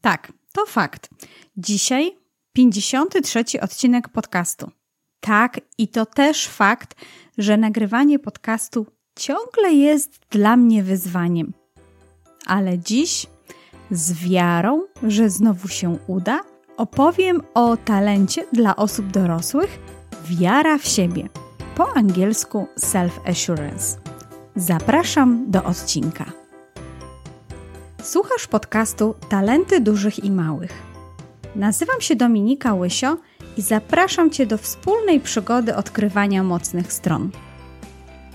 Tak, to fakt. Dzisiaj 53 odcinek podcastu. Tak, i to też fakt, że nagrywanie podcastu ciągle jest dla mnie wyzwaniem. Ale dziś, z wiarą, że znowu się uda, opowiem o talencie dla osób dorosłych wiara w siebie. Po angielsku self-assurance. Zapraszam do odcinka. Słuchasz podcastu Talenty Dużych i Małych. Nazywam się Dominika Łysio i zapraszam Cię do wspólnej przygody odkrywania mocnych stron.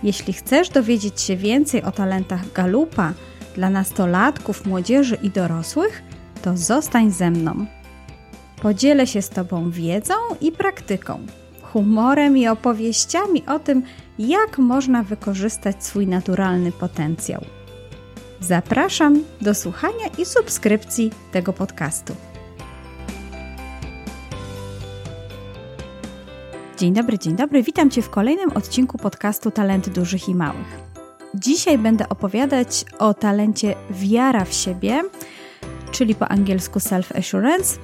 Jeśli chcesz dowiedzieć się więcej o talentach Galupa dla nastolatków, młodzieży i dorosłych, to zostań ze mną. Podzielę się z Tobą wiedzą i praktyką, humorem i opowieściami o tym, jak można wykorzystać swój naturalny potencjał. Zapraszam do słuchania i subskrypcji tego podcastu. Dzień dobry, dzień dobry. Witam Cię w kolejnym odcinku podcastu Talenty Dużych i Małych. Dzisiaj będę opowiadać o talencie wiara w siebie, czyli po angielsku self-assurance,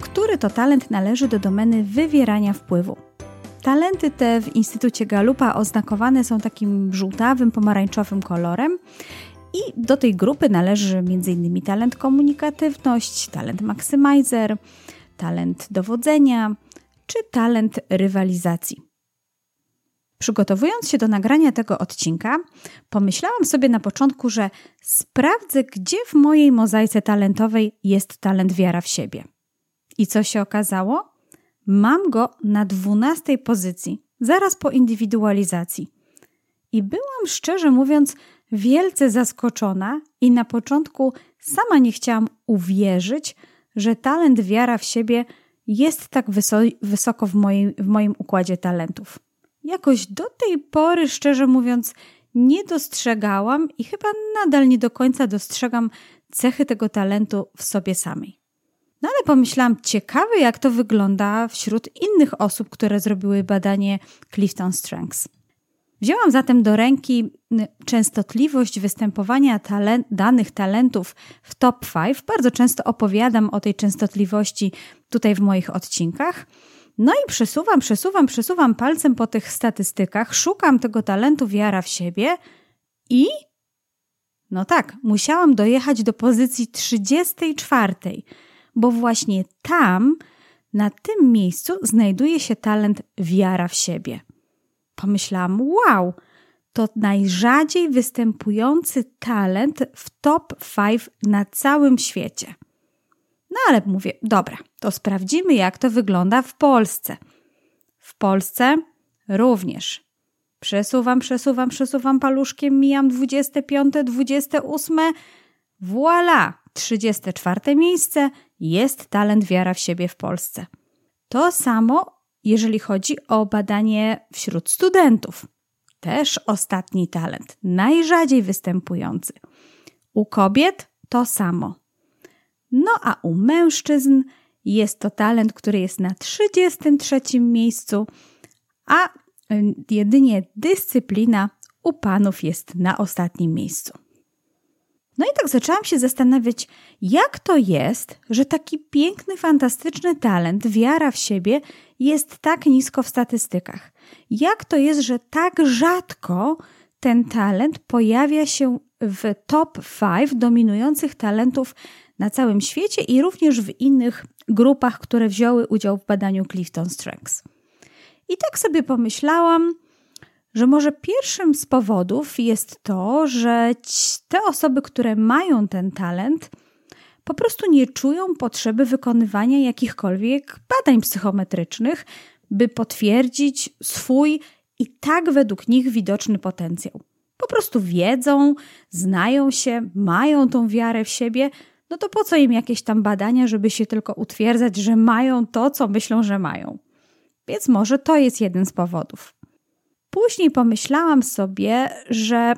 który to talent należy do domeny wywierania wpływu. Talenty te w Instytucie Galupa oznakowane są takim żółtawym, pomarańczowym kolorem i do tej grupy należy m.in. talent komunikatywność, talent maksymajzer, talent dowodzenia czy talent rywalizacji. Przygotowując się do nagrania tego odcinka, pomyślałam sobie na początku, że sprawdzę, gdzie w mojej mozaice talentowej jest talent wiara w siebie. I co się okazało? Mam go na dwunastej pozycji, zaraz po indywidualizacji. I byłam szczerze mówiąc wielce zaskoczona i na początku sama nie chciałam uwierzyć, że talent wiara w siebie jest tak wysoko w, mojej, w moim układzie talentów. Jakoś do tej pory, szczerze mówiąc, nie dostrzegałam i chyba nadal nie do końca dostrzegam cechy tego talentu w sobie samej. No ale pomyślałam, ciekawe jak to wygląda wśród innych osób, które zrobiły badanie Clifton Strengths. Wzięłam zatem do ręki częstotliwość występowania talent, danych talentów w top 5. Bardzo często opowiadam o tej częstotliwości tutaj w moich odcinkach. No i przesuwam, przesuwam, przesuwam palcem po tych statystykach, szukam tego talentu wiara w siebie i no tak, musiałam dojechać do pozycji 34, bo właśnie tam, na tym miejscu, znajduje się talent wiara w siebie pomyślałam: Wow, to najrzadziej występujący talent w top 5 na całym świecie. No ale mówię, dobra, to sprawdzimy, jak to wygląda w Polsce. W Polsce również. Przesuwam, przesuwam, przesuwam paluszkiem, mijam 25, 28. Voila! 34 miejsce jest talent wiara w siebie w Polsce. To samo jeżeli chodzi o badanie wśród studentów. Też ostatni talent, najrzadziej występujący. U kobiet to samo. No a u mężczyzn jest to talent, który jest na 33 miejscu, a y, jedynie dyscyplina u panów jest na ostatnim miejscu. No i tak zaczęłam się zastanawiać, jak to jest, że taki piękny, fantastyczny talent, wiara w siebie jest tak nisko w statystykach. Jak to jest, że tak rzadko ten talent pojawia się w top 5 dominujących talentów na całym świecie i również w innych grupach, które wzięły udział w badaniu Clifton Strengths. I tak sobie pomyślałam, że może pierwszym z powodów jest to, że te osoby, które mają ten talent, po prostu nie czują potrzeby wykonywania jakichkolwiek badań psychometrycznych, by potwierdzić swój i tak według nich widoczny potencjał. Po prostu wiedzą, znają się, mają tą wiarę w siebie, no to po co im jakieś tam badania, żeby się tylko utwierdzać, że mają to, co myślą, że mają. Więc może to jest jeden z powodów. Później pomyślałam sobie, że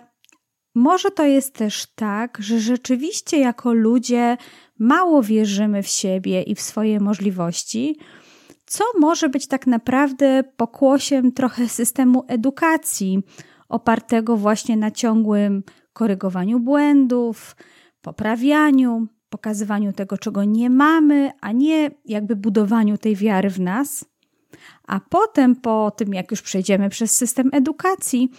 może to jest też tak, że rzeczywiście jako ludzie mało wierzymy w siebie i w swoje możliwości, co może być tak naprawdę pokłosiem trochę systemu edukacji, opartego właśnie na ciągłym korygowaniu błędów, poprawianiu, pokazywaniu tego, czego nie mamy, a nie jakby budowaniu tej wiary w nas. A potem, po tym, jak już przejdziemy przez system edukacji,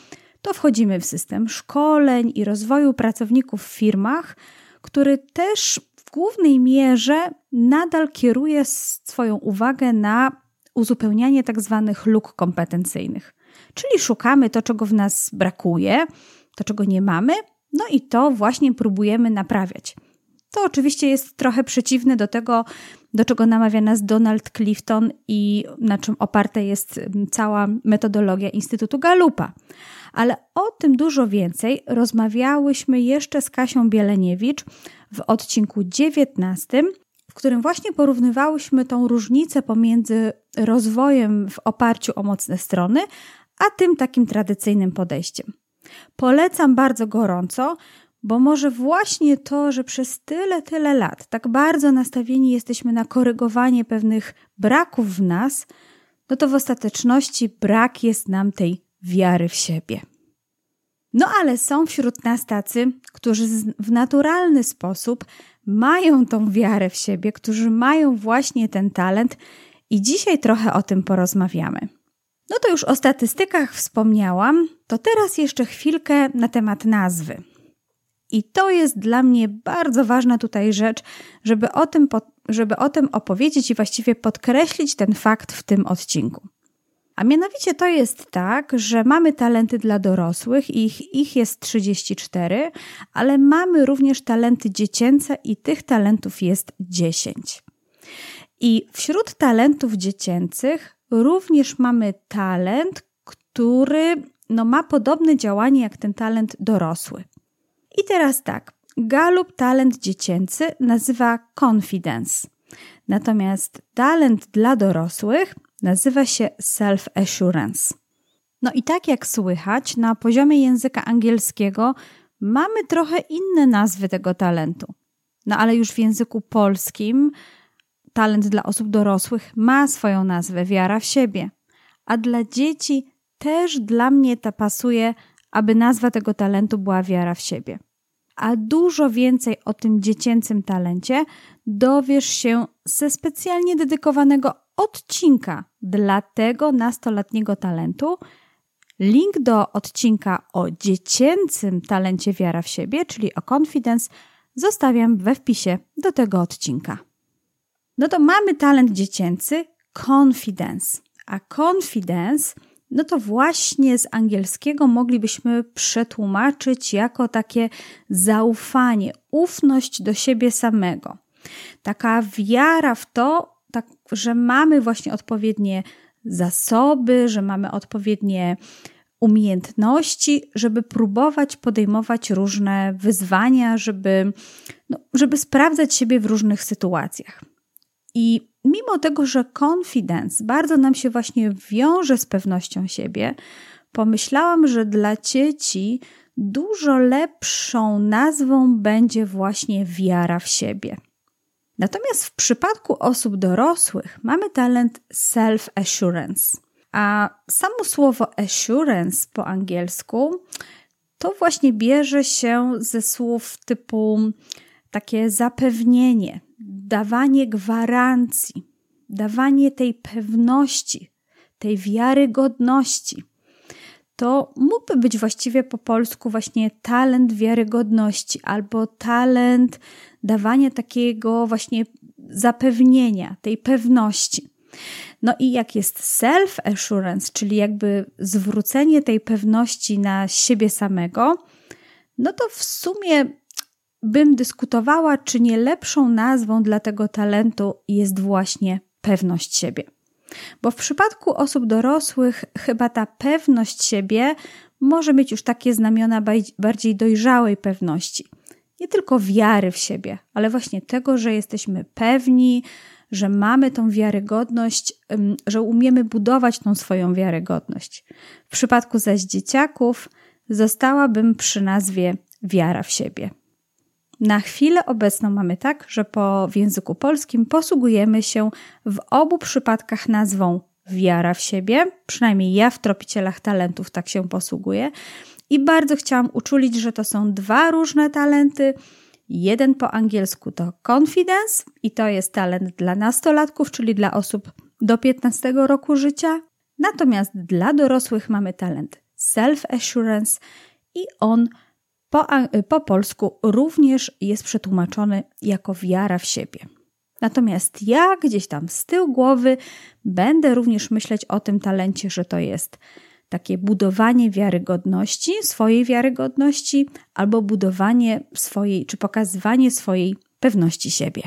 to wchodzimy w system szkoleń i rozwoju pracowników w firmach, który też w głównej mierze nadal kieruje swoją uwagę na uzupełnianie tak zwanych luk kompetencyjnych. Czyli szukamy to, czego w nas brakuje, to, czego nie mamy, no i to właśnie próbujemy naprawiać. To oczywiście jest trochę przeciwne do tego, do czego namawia nas Donald Clifton i na czym oparta jest cała metodologia Instytutu Galupa. Ale o tym dużo więcej rozmawiałyśmy jeszcze z Kasią Bieleniewicz w odcinku 19, w którym właśnie porównywałyśmy tą różnicę pomiędzy rozwojem w oparciu o mocne strony, a tym takim tradycyjnym podejściem. Polecam bardzo gorąco, bo może właśnie to, że przez tyle, tyle lat tak bardzo nastawieni jesteśmy na korygowanie pewnych braków w nas, no to w ostateczności brak jest nam tej wiary w siebie. No ale są wśród nas tacy, którzy w naturalny sposób mają tą wiarę w siebie, którzy mają właśnie ten talent i dzisiaj trochę o tym porozmawiamy. No to już o statystykach wspomniałam, to teraz jeszcze chwilkę na temat nazwy. I to jest dla mnie bardzo ważna tutaj rzecz, żeby o tym, żeby o tym opowiedzieć i właściwie podkreślić ten fakt w tym odcinku. A mianowicie to jest tak, że mamy talenty dla dorosłych, ich, ich jest 34, ale mamy również talenty dziecięce i tych talentów jest 10. I wśród talentów dziecięcych również mamy talent, który no, ma podobne działanie jak ten talent dorosły. I teraz tak, Galup talent dziecięcy nazywa confidence, natomiast talent dla dorosłych nazywa się self-assurance. No i tak jak słychać, na poziomie języka angielskiego mamy trochę inne nazwy tego talentu. No ale już w języku polskim talent dla osób dorosłych ma swoją nazwę wiara w siebie, a dla dzieci też dla mnie ta pasuje, aby nazwa tego talentu była wiara w siebie. A dużo więcej o tym dziecięcym talencie dowiesz się ze specjalnie dedykowanego odcinka dla tego nastoletniego talentu. Link do odcinka o dziecięcym talencie wiara w siebie, czyli o confidence, zostawiam we wpisie do tego odcinka. No to mamy talent dziecięcy confidence, a confidence no to właśnie z angielskiego moglibyśmy przetłumaczyć jako takie zaufanie, ufność do siebie samego. Taka wiara w to, tak, że mamy właśnie odpowiednie zasoby, że mamy odpowiednie umiejętności, żeby próbować podejmować różne wyzwania, żeby, no, żeby sprawdzać siebie w różnych sytuacjach. I mimo tego, że confidence bardzo nam się właśnie wiąże z pewnością siebie, pomyślałam, że dla dzieci dużo lepszą nazwą będzie właśnie wiara w siebie. Natomiast w przypadku osób dorosłych mamy talent self-assurance. A samo słowo assurance po angielsku to właśnie bierze się ze słów typu takie zapewnienie, dawanie gwarancji, dawanie tej pewności, tej wiarygodności. To mógłby być właściwie po polsku właśnie talent wiarygodności albo talent dawania takiego właśnie zapewnienia, tej pewności. No i jak jest self-assurance, czyli jakby zwrócenie tej pewności na siebie samego, no to w sumie bym dyskutowała, czy nie lepszą nazwą dla tego talentu jest właśnie pewność siebie. Bo w przypadku osób dorosłych, chyba ta pewność siebie może mieć już takie znamiona bardziej dojrzałej pewności. Nie tylko wiary w siebie, ale właśnie tego, że jesteśmy pewni, że mamy tą wiarygodność, że umiemy budować tą swoją wiarygodność. W przypadku zaś dzieciaków zostałabym przy nazwie wiara w siebie. Na chwilę obecną mamy tak, że po, w języku polskim posługujemy się w obu przypadkach nazwą wiara w siebie, przynajmniej ja w tropicielach talentów tak się posługuję. I bardzo chciałam uczulić, że to są dwa różne talenty. Jeden po angielsku to confidence i to jest talent dla nastolatków, czyli dla osób do 15 roku życia. Natomiast dla dorosłych mamy talent self-assurance i on po, po polsku również jest przetłumaczony jako wiara w siebie. Natomiast ja gdzieś tam z tyłu głowy będę również myśleć o tym talencie, że to jest takie budowanie wiarygodności, swojej wiarygodności, albo budowanie swojej, czy pokazywanie swojej pewności siebie.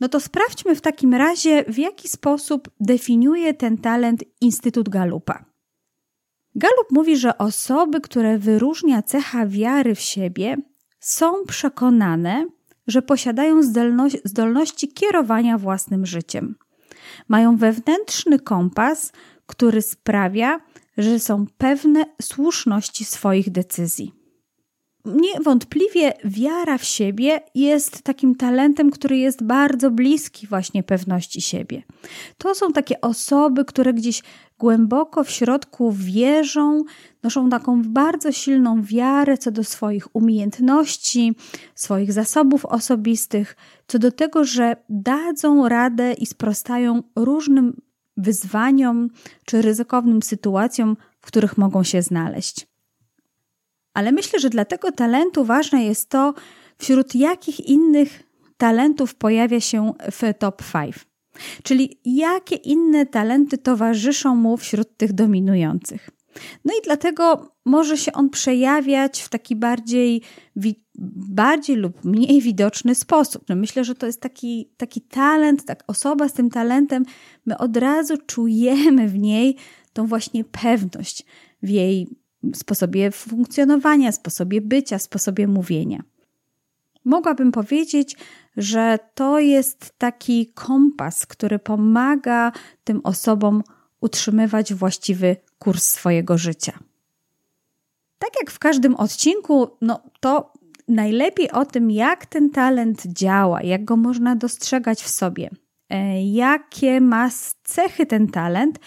No to sprawdźmy w takim razie, w jaki sposób definiuje ten talent Instytut Galupa. Galup mówi, że osoby, które wyróżnia cecha wiary w siebie, są przekonane, że posiadają zdolności kierowania własnym życiem. Mają wewnętrzny kompas, który sprawia, że są pewne słuszności swoich decyzji. Niewątpliwie wiara w siebie jest takim talentem, który jest bardzo bliski właśnie pewności siebie. To są takie osoby, które gdzieś głęboko w środku wierzą, noszą taką bardzo silną wiarę co do swoich umiejętności, swoich zasobów osobistych, co do tego, że dadzą radę i sprostają różnym wyzwaniom czy ryzykownym sytuacjom, w których mogą się znaleźć. Ale myślę, że dla tego talentu ważne jest to, wśród jakich innych talentów pojawia się w top 5. Czyli jakie inne talenty towarzyszą mu wśród tych dominujących. No i dlatego może się on przejawiać w taki bardziej, bardziej lub mniej widoczny sposób. No myślę, że to jest taki, taki talent, tak osoba z tym talentem, my od razu czujemy w niej tą właśnie pewność w jej sposobie funkcjonowania, sposobie bycia, sposobie mówienia. Mogłabym powiedzieć, że to jest taki kompas, który pomaga tym osobom utrzymywać właściwy kurs swojego życia. Tak jak w każdym odcinku, no to najlepiej o tym, jak ten talent działa, jak go można dostrzegać w sobie, e, jakie ma cechy ten talent,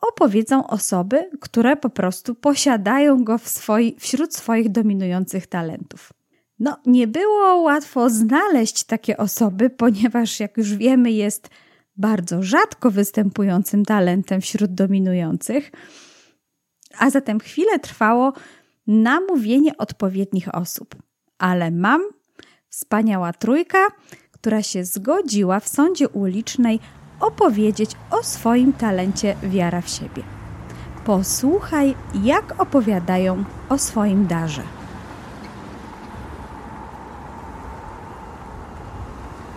opowiedzą osoby, które po prostu posiadają go w swoi, wśród swoich dominujących talentów. No, nie było łatwo znaleźć takie osoby, ponieważ, jak już wiemy, jest bardzo rzadko występującym talentem wśród dominujących, a zatem chwilę trwało namówienie odpowiednich osób. Ale mam wspaniała trójka, która się zgodziła w sądzie ulicznej opowiedzieć o swoim talencie wiara w siebie. Posłuchaj, jak opowiadają o swoim darze.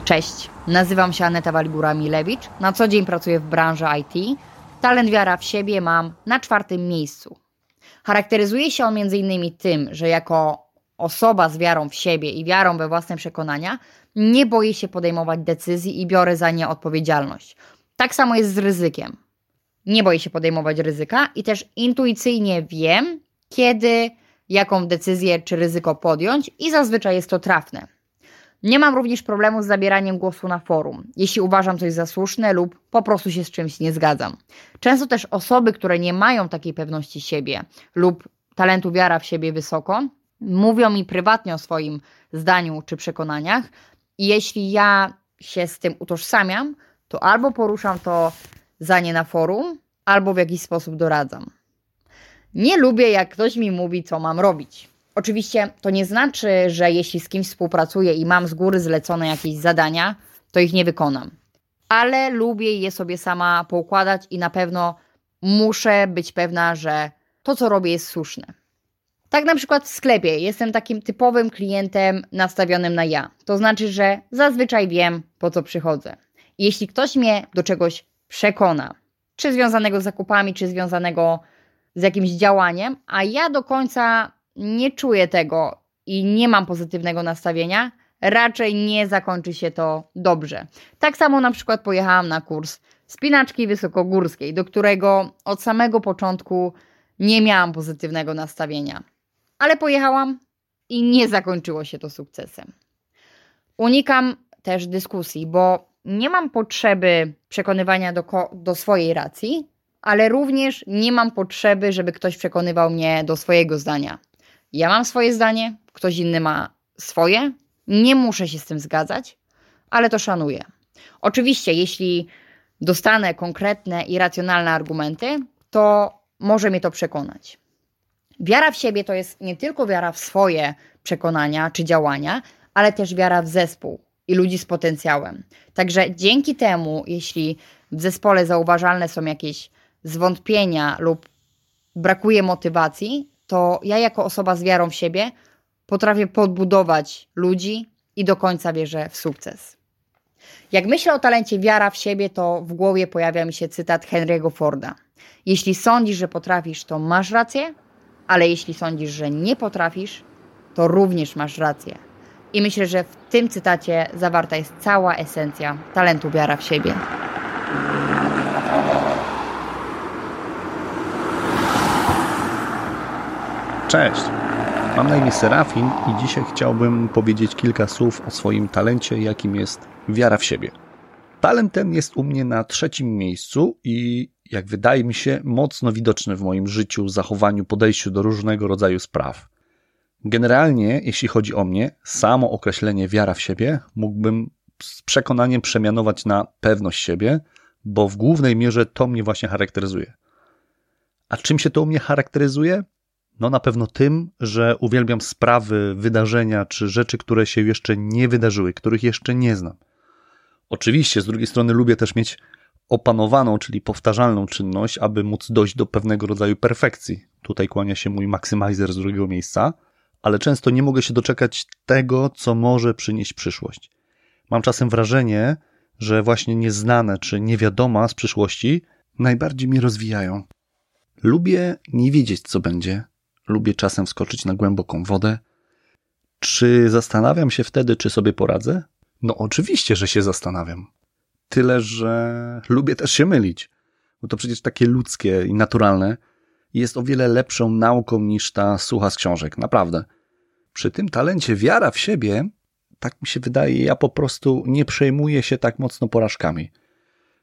Cześć, nazywam się Aneta Walibura-Milewicz, na co dzień pracuję w branży IT. Talent wiara w siebie mam na czwartym miejscu. Charakteryzuje się on m.in. tym, że jako osoba z wiarą w siebie i wiarą we własne przekonania nie boję się podejmować decyzji i biorę za nie odpowiedzialność. Tak samo jest z ryzykiem. Nie boję się podejmować ryzyka i też intuicyjnie wiem, kiedy jaką decyzję czy ryzyko podjąć i zazwyczaj jest to trafne. Nie mam również problemu z zabieraniem głosu na forum, jeśli uważam coś za słuszne lub po prostu się z czymś nie zgadzam. Często też osoby, które nie mają takiej pewności siebie lub talentu wiara w siebie wysoko, mówią mi prywatnie o swoim zdaniu czy przekonaniach, i jeśli ja się z tym utożsamiam, to albo poruszam to za nie na forum, albo w jakiś sposób doradzam. Nie lubię, jak ktoś mi mówi, co mam robić. Oczywiście to nie znaczy, że jeśli z kimś współpracuję i mam z góry zlecone jakieś zadania, to ich nie wykonam. Ale lubię je sobie sama poukładać i na pewno muszę być pewna, że to, co robię, jest słuszne. Tak na przykład w sklepie jestem takim typowym klientem nastawionym na ja. To znaczy, że zazwyczaj wiem, po co przychodzę. jeśli ktoś mnie do czegoś przekona, czy związanego z zakupami, czy związanego z jakimś działaniem, a ja do końca nie czuję tego i nie mam pozytywnego nastawienia, raczej nie zakończy się to dobrze. Tak samo na przykład pojechałam na kurs spinaczki wysokogórskiej, do którego od samego początku nie miałam pozytywnego nastawienia. Ale pojechałam i nie zakończyło się to sukcesem. Unikam też dyskusji, bo nie mam potrzeby przekonywania do, do swojej racji, ale również nie mam potrzeby, żeby ktoś przekonywał mnie do swojego zdania. Ja mam swoje zdanie, ktoś inny ma swoje, nie muszę się z tym zgadzać, ale to szanuję. Oczywiście, jeśli dostanę konkretne i racjonalne argumenty, to może mnie to przekonać. Wiara w siebie to jest nie tylko wiara w swoje przekonania czy działania, ale też wiara w zespół i ludzi z potencjałem. Także dzięki temu, jeśli w zespole zauważalne są jakieś zwątpienia lub brakuje motywacji, to ja jako osoba z wiarą w siebie potrafię podbudować ludzi i do końca wierzę w sukces. Jak myślę o talencie wiara w siebie, to w głowie pojawia mi się cytat Henry'ego Forda. Jeśli sądzisz, że potrafisz, to masz rację, ale jeśli sądzisz, że nie potrafisz, to również masz rację. I myślę, że w tym cytacie zawarta jest cała esencja talentu wiara w siebie. Cześć, mam na imię Serafin i dzisiaj chciałbym powiedzieć kilka słów o swoim talencie, jakim jest wiara w siebie. Talent ten jest u mnie na trzecim miejscu i, jak wydaje mi się, mocno widoczny w moim życiu, zachowaniu, podejściu do różnego rodzaju spraw. Generalnie, jeśli chodzi o mnie, samo określenie wiara w siebie mógłbym z przekonaniem przemianować na pewność siebie, bo w głównej mierze to mnie właśnie charakteryzuje. A czym się to u mnie charakteryzuje? No na pewno tym, że uwielbiam sprawy, wydarzenia czy rzeczy, które się jeszcze nie wydarzyły, których jeszcze nie znam. Oczywiście, z drugiej strony lubię też mieć opanowaną, czyli powtarzalną czynność, aby móc dojść do pewnego rodzaju perfekcji. Tutaj kłania się mój maksymalizer z drugiego miejsca, ale często nie mogę się doczekać tego, co może przynieść przyszłość. Mam czasem wrażenie, że właśnie nieznane czy niewiadoma z przyszłości najbardziej mnie rozwijają. Lubię nie wiedzieć, co będzie. Lubię czasem wskoczyć na głęboką wodę. Czy zastanawiam się wtedy, czy sobie poradzę? No, oczywiście, że się zastanawiam. Tyle, że lubię też się mylić, bo to przecież takie ludzkie i naturalne jest o wiele lepszą nauką niż ta sucha z książek, naprawdę. Przy tym talencie wiara w siebie, tak mi się wydaje, ja po prostu nie przejmuję się tak mocno porażkami.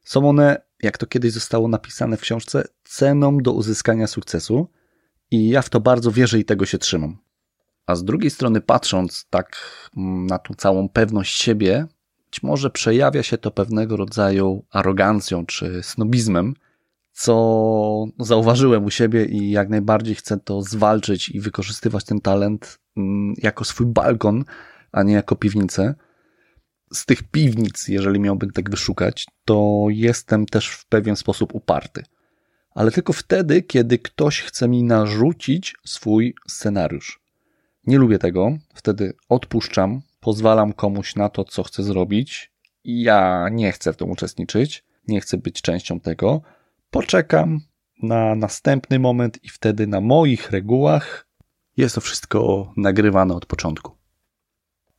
Są one, jak to kiedyś zostało napisane w książce, ceną do uzyskania sukcesu i ja w to bardzo wierzę i tego się trzymam. A z drugiej strony, patrząc tak mm, na tą całą pewność siebie, być może przejawia się to pewnego rodzaju arogancją czy snobizmem, co zauważyłem u siebie i jak najbardziej chcę to zwalczyć i wykorzystywać ten talent mm, jako swój balkon, a nie jako piwnicę. Z tych piwnic, jeżeli miałbym tak wyszukać, to jestem też w pewien sposób uparty. Ale tylko wtedy, kiedy ktoś chce mi narzucić swój scenariusz. Nie lubię tego, wtedy odpuszczam, pozwalam komuś na to, co chcę zrobić. Ja nie chcę w tym uczestniczyć, nie chcę być częścią tego poczekam na następny moment i wtedy na moich regułach jest to wszystko nagrywane od początku.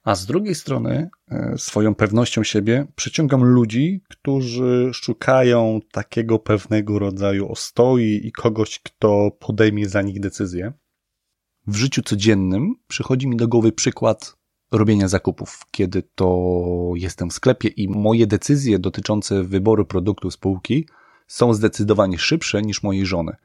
A z drugiej strony, e, swoją pewnością siebie przyciągam ludzi, którzy szukają takiego pewnego rodzaju ostoi i kogoś, kto podejmie za nich decyzję. W życiu codziennym przychodzi mi do głowy przykład robienia zakupów, kiedy to jestem w sklepie i moje decyzje dotyczące wyboru produktu spółki są zdecydowanie szybsze niż mojej żony.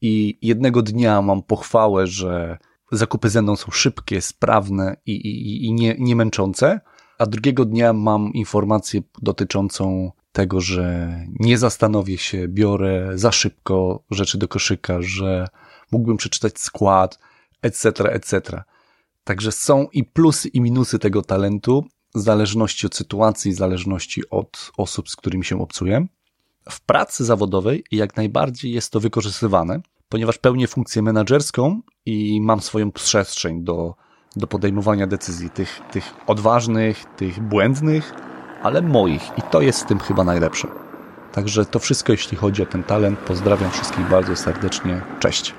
I jednego dnia mam pochwałę, że zakupy ze mną są szybkie, sprawne i, i, i nie, nie męczące, a drugiego dnia mam informację dotyczącą tego, że nie zastanowię się, biorę za szybko rzeczy do koszyka, że mógłbym przeczytać skład, etc., etc. Także są i plusy, i minusy tego talentu, w zależności od sytuacji, w zależności od osób, z którymi się obcuję. W pracy zawodowej jak najbardziej jest to wykorzystywane, ponieważ pełnię funkcję menedżerską i mam swoją przestrzeń do, do podejmowania decyzji, tych, tych odważnych, tych błędnych, ale moich. I to jest w tym chyba najlepsze. Także to wszystko, jeśli chodzi o ten talent. Pozdrawiam wszystkich bardzo serdecznie. Cześć.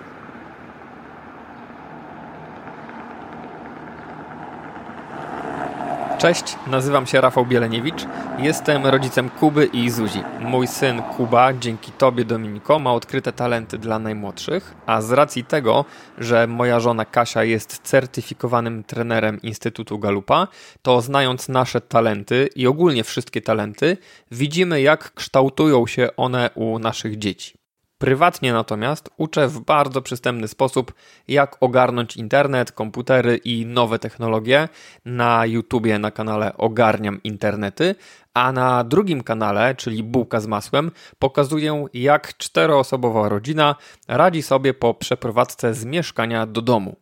Cześć, nazywam się Rafał Bieleniewicz. Jestem rodzicem Kuby i Zuzi. Mój syn Kuba, dzięki Tobie, Dominiko, ma odkryte talenty dla najmłodszych, a z racji tego, że moja żona Kasia jest certyfikowanym trenerem Instytutu Galupa, to znając nasze talenty i ogólnie wszystkie talenty, widzimy, jak kształtują się one u naszych dzieci. Prywatnie natomiast uczę w bardzo przystępny sposób, jak ogarnąć internet, komputery i nowe technologie na YouTubie na kanale Ogarniam Internety, a na drugim kanale, czyli Bułka z masłem, pokazuję, jak czteroosobowa rodzina radzi sobie po przeprowadzce z mieszkania do domu.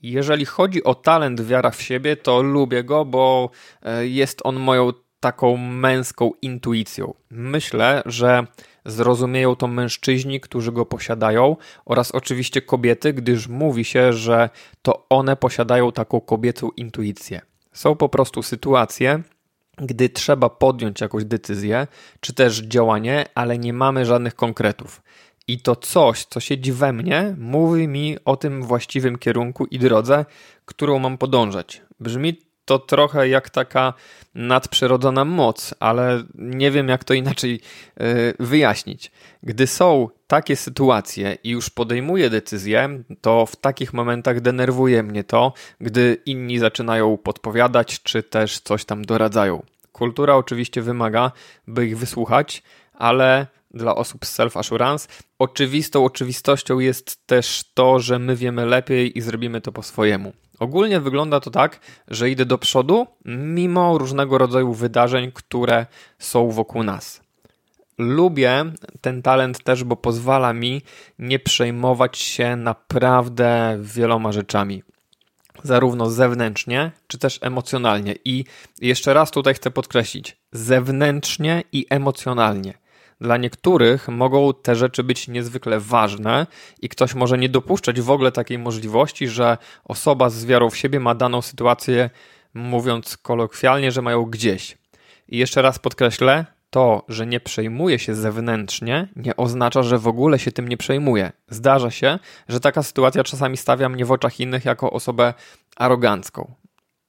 Jeżeli chodzi o talent wiara w siebie, to lubię go, bo e, jest on moją taką męską intuicją. Myślę, że zrozumieją to mężczyźni, którzy go posiadają, oraz oczywiście kobiety, gdyż mówi się, że to one posiadają taką kobiecą intuicję. Są po prostu sytuacje, gdy trzeba podjąć jakąś decyzję, czy też działanie, ale nie mamy żadnych konkretów. I to coś, co siedzi we mnie, mówi mi o tym właściwym kierunku i drodze, którą mam podążać. Brzmi to trochę jak taka nadprzyrodzona moc, ale nie wiem, jak to inaczej e, wyjaśnić. Gdy są takie sytuacje i już podejmuję decyzję, to w takich momentach denerwuje mnie to, gdy inni zaczynają podpowiadać, czy też coś tam doradzają. Kultura oczywiście wymaga, by ich wysłuchać, ale dla osób z self-assurance. Oczywistą oczywistością jest też to, że my wiemy lepiej i zrobimy to po swojemu. Ogólnie wygląda to tak, że idę do przodu, mimo różnego rodzaju wydarzeń, które są wokół nas. Lubię ten talent też, bo pozwala mi nie przejmować się naprawdę wieloma rzeczami zarówno zewnętrznie, czy też emocjonalnie. I jeszcze raz tutaj chcę podkreślić: zewnętrznie i emocjonalnie. Dla niektórych mogą te rzeczy być niezwykle ważne i ktoś może nie dopuszczać w ogóle takiej możliwości, że osoba z wiarą w siebie ma daną sytuację, mówiąc kolokwialnie, że mają gdzieś. I jeszcze raz podkreślę, to, że nie przejmuje się zewnętrznie, nie oznacza, że w ogóle się tym nie przejmuje. Zdarza się, że taka sytuacja czasami stawia mnie w oczach innych jako osobę arogancką.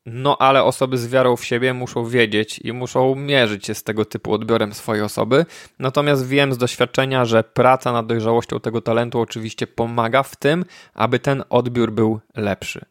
No ale osoby z wiarą w siebie muszą wiedzieć i muszą mierzyć się z tego typu odbiorem swojej osoby. Natomiast wiem z doświadczenia, że praca nad dojrzałością tego talentu oczywiście pomaga w tym, aby ten odbiór był lepszy.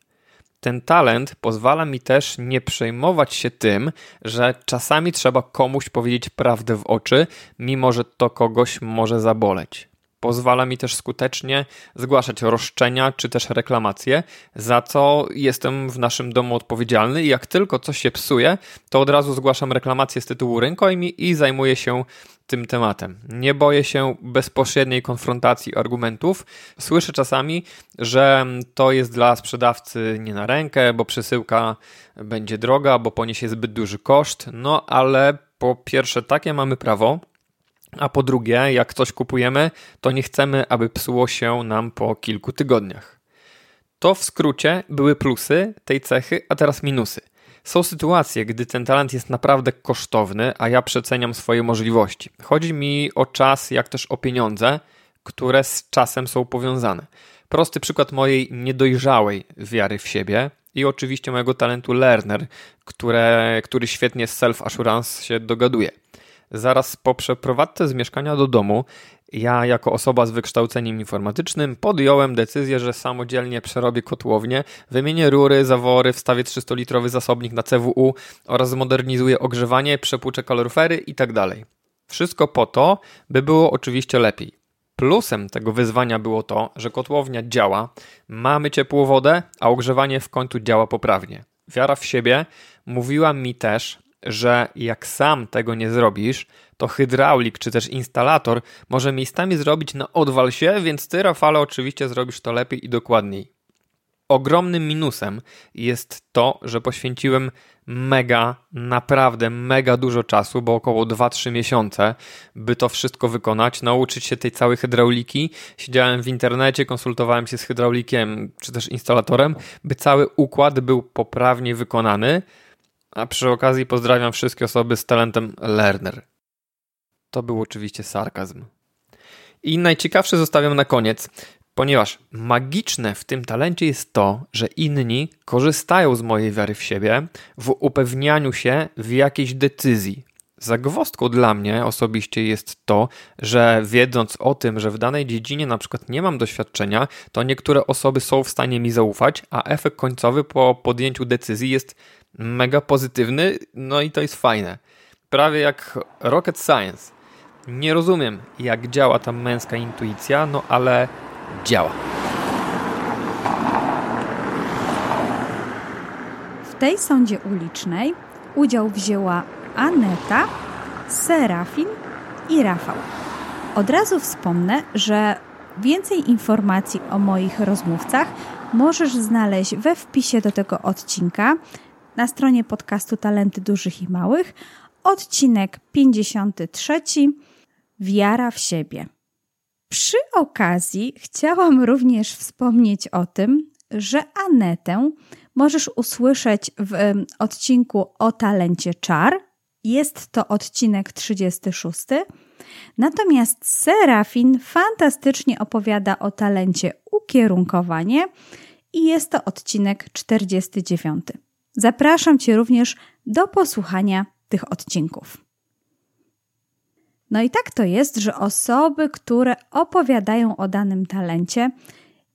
Ten talent pozwala mi też nie przejmować się tym, że czasami trzeba komuś powiedzieć prawdę w oczy, mimo że to kogoś może zaboleć. Pozwala mi też skutecznie zgłaszać roszczenia czy też reklamacje, za co jestem w naszym domu odpowiedzialny i jak tylko coś się psuje, to od razu zgłaszam reklamację z tytułu rękojmi i zajmuję się tym tematem. Nie boję się bezpośredniej konfrontacji argumentów. Słyszę czasami, że to jest dla sprzedawcy nie na rękę, bo przesyłka będzie droga, bo poniesie zbyt duży koszt. No ale po pierwsze, takie mamy prawo. A po drugie, jak coś kupujemy, to nie chcemy, aby psuło się nam po kilku tygodniach. To w skrócie były plusy tej cechy, a teraz minusy. Są sytuacje, gdy ten talent jest naprawdę kosztowny, a ja przeceniam swoje możliwości. Chodzi mi o czas, jak też o pieniądze, które z czasem są powiązane. Prosty przykład mojej niedojrzałej wiary w siebie i oczywiście mojego talentu learner, które, który świetnie z self-assurance się dogaduje. Zaraz po przeprowadzce z mieszkania do domu, ja jako osoba z wykształceniem informatycznym podjąłem decyzję, że samodzielnie przerobię kotłownię, wymienię rury, zawory, wstawię 300-litrowy zasobnik na CWU oraz zmodernizuję ogrzewanie, przepłuczę kaloryfery itd. Tak Wszystko po to, by było oczywiście lepiej. Plusem tego wyzwania było to, że kotłownia działa, mamy ciepłą wodę, a ogrzewanie w końcu działa poprawnie. Wiara w siebie mówiła mi też, że jak sam tego nie zrobisz, to hydraulik czy też instalator może miejscami zrobić na odwal się, więc ty, Rafale, oczywiście zrobisz to lepiej i dokładniej. Ogromnym minusem jest to, że poświęciłem mega, naprawdę mega dużo czasu, bo około 2-3 miesiące, by to wszystko wykonać, nauczyć się tej całej hydrauliki. Siedziałem w internecie, konsultowałem się z hydraulikiem czy też instalatorem, by cały układ był poprawnie wykonany a przy okazji pozdrawiam wszystkie osoby z talentem learner. To był oczywiście sarkazm. I najciekawsze zostawiam na koniec, ponieważ magiczne w tym talencie jest to, że inni korzystają z mojej wiary w siebie w upewnianiu się w jakiejś decyzji. Zagwostką dla mnie osobiście jest to, że wiedząc o tym, że w danej dziedzinie na przykład nie mam doświadczenia, to niektóre osoby są w stanie mi zaufać, a efekt końcowy po podjęciu decyzji jest mega pozytywny, no i to jest fajne. Prawie jak rocket science. Nie rozumiem, jak działa ta męska intuicja, no ale działa. W tej sądzie ulicznej udział wzięła Aneta, Serafin i Rafał. Od razu wspomnę, że więcej informacji o moich rozmówcach możesz znaleźć we wpisie do tego odcinka na stronie podcastu Talenty Dużych i Małych. Odcinek 53 Wiara w siebie. Przy okazji chciałam również wspomnieć o tym, że Anetę możesz usłyszeć w odcinku o talencie czar. Jest to odcinek 36. Natomiast Serafin fantastycznie opowiada o talencie ukierunkowanie i jest to odcinek 49. Zapraszam Cię również do posłuchania tych odcinków. No i tak to jest, że osoby, które opowiadają o danym talencie,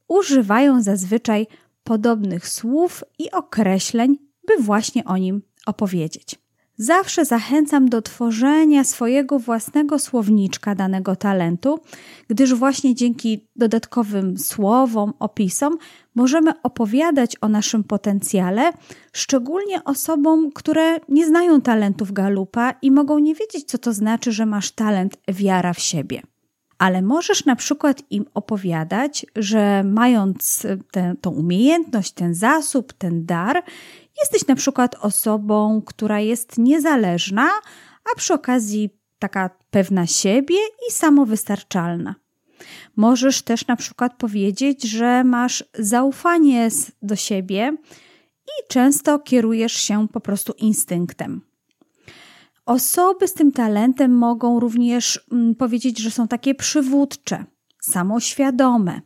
używają zazwyczaj podobnych słów i określeń, by właśnie o nim opowiedzieć. Zawsze zachęcam do tworzenia swojego własnego słowniczka danego talentu, gdyż właśnie dzięki dodatkowym słowom, opisom możemy opowiadać o naszym potencjale, szczególnie osobom, które nie znają talentów galupa i mogą nie wiedzieć, co to znaczy, że masz talent wiara w siebie. Ale możesz na przykład im opowiadać, że mając tę, tą umiejętność, ten zasób, ten dar, jesteś na przykład osobą, która jest niezależna, a przy okazji taka pewna siebie i samowystarczalna. Możesz też na przykład powiedzieć, że masz zaufanie do siebie i często kierujesz się po prostu instynktem. Osoby z tym talentem mogą również mm, powiedzieć, że są takie przywódcze, samoświadome,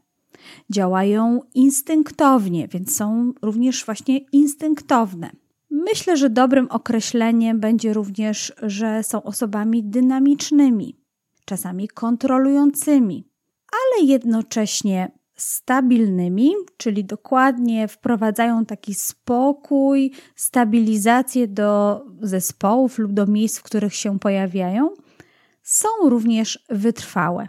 działają instynktownie, więc są również właśnie instynktowne. Myślę, że dobrym określeniem będzie również, że są osobami dynamicznymi, czasami kontrolującymi, ale jednocześnie stabilnymi, czyli dokładnie wprowadzają taki spokój, stabilizację do zespołów lub do miejsc, w których się pojawiają, są również wytrwałe.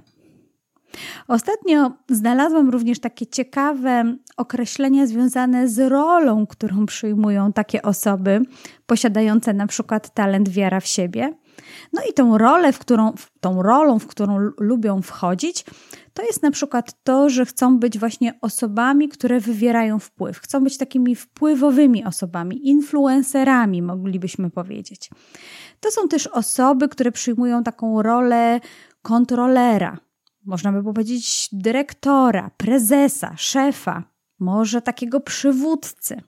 Ostatnio znalazłam również takie ciekawe określenia związane z rolą, którą przyjmują takie osoby posiadające na przykład talent wiara w siebie. No i tą rolę, w którą, tą rolą, w którą lubią wchodzić, to jest na przykład to, że chcą być właśnie osobami, które wywierają wpływ. Chcą być takimi wpływowymi osobami, influencerami, moglibyśmy powiedzieć. To są też osoby, które przyjmują taką rolę kontrolera, można by powiedzieć dyrektora, prezesa, szefa, może takiego przywódcy.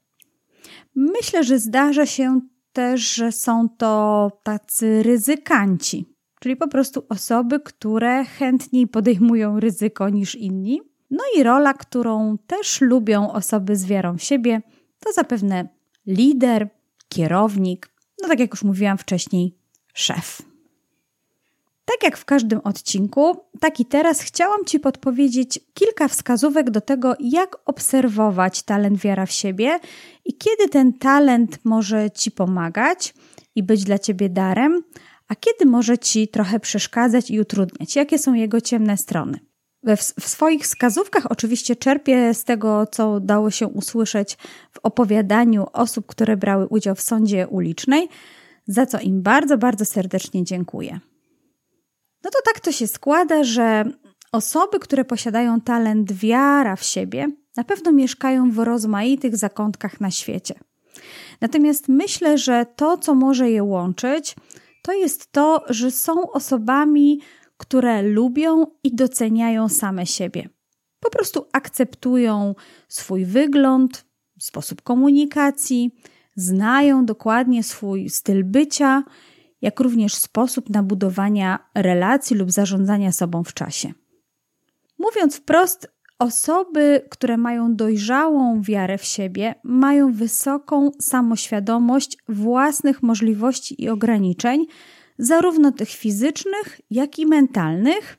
Myślę, że zdarza się też, że są to tacy ryzykanci, czyli po prostu osoby, które chętniej podejmują ryzyko niż inni. No i rola, którą też lubią osoby z wiarą w siebie, to zapewne lider, kierownik, no tak jak już mówiłam wcześniej, szef. Tak jak w każdym odcinku, tak i teraz chciałam Ci podpowiedzieć kilka wskazówek do tego, jak obserwować talent wiara w siebie i kiedy ten talent może Ci pomagać i być dla Ciebie darem, a kiedy może Ci trochę przeszkadzać i utrudniać. Jakie są jego ciemne strony? W, swoich wskazówkach oczywiście czerpię z tego, co dało się usłyszeć w opowiadaniu osób, które brały udział w sądzie ulicznej, za co im bardzo, bardzo serdecznie dziękuję. No to tak to się składa, że osoby, które posiadają talent wiara w siebie, na pewno mieszkają w rozmaitych zakątkach na świecie. Natomiast myślę, że to, co może je łączyć, to jest to, że są osobami, które lubią i doceniają same siebie. Po prostu akceptują swój wygląd, sposób komunikacji, znają dokładnie swój styl bycia jak również sposób na budowania relacji lub zarządzania sobą w czasie. Mówiąc wprost, osoby, które mają dojrzałą wiarę w siebie, mają wysoką samoświadomość własnych możliwości i ograniczeń, zarówno tych fizycznych, jak i mentalnych,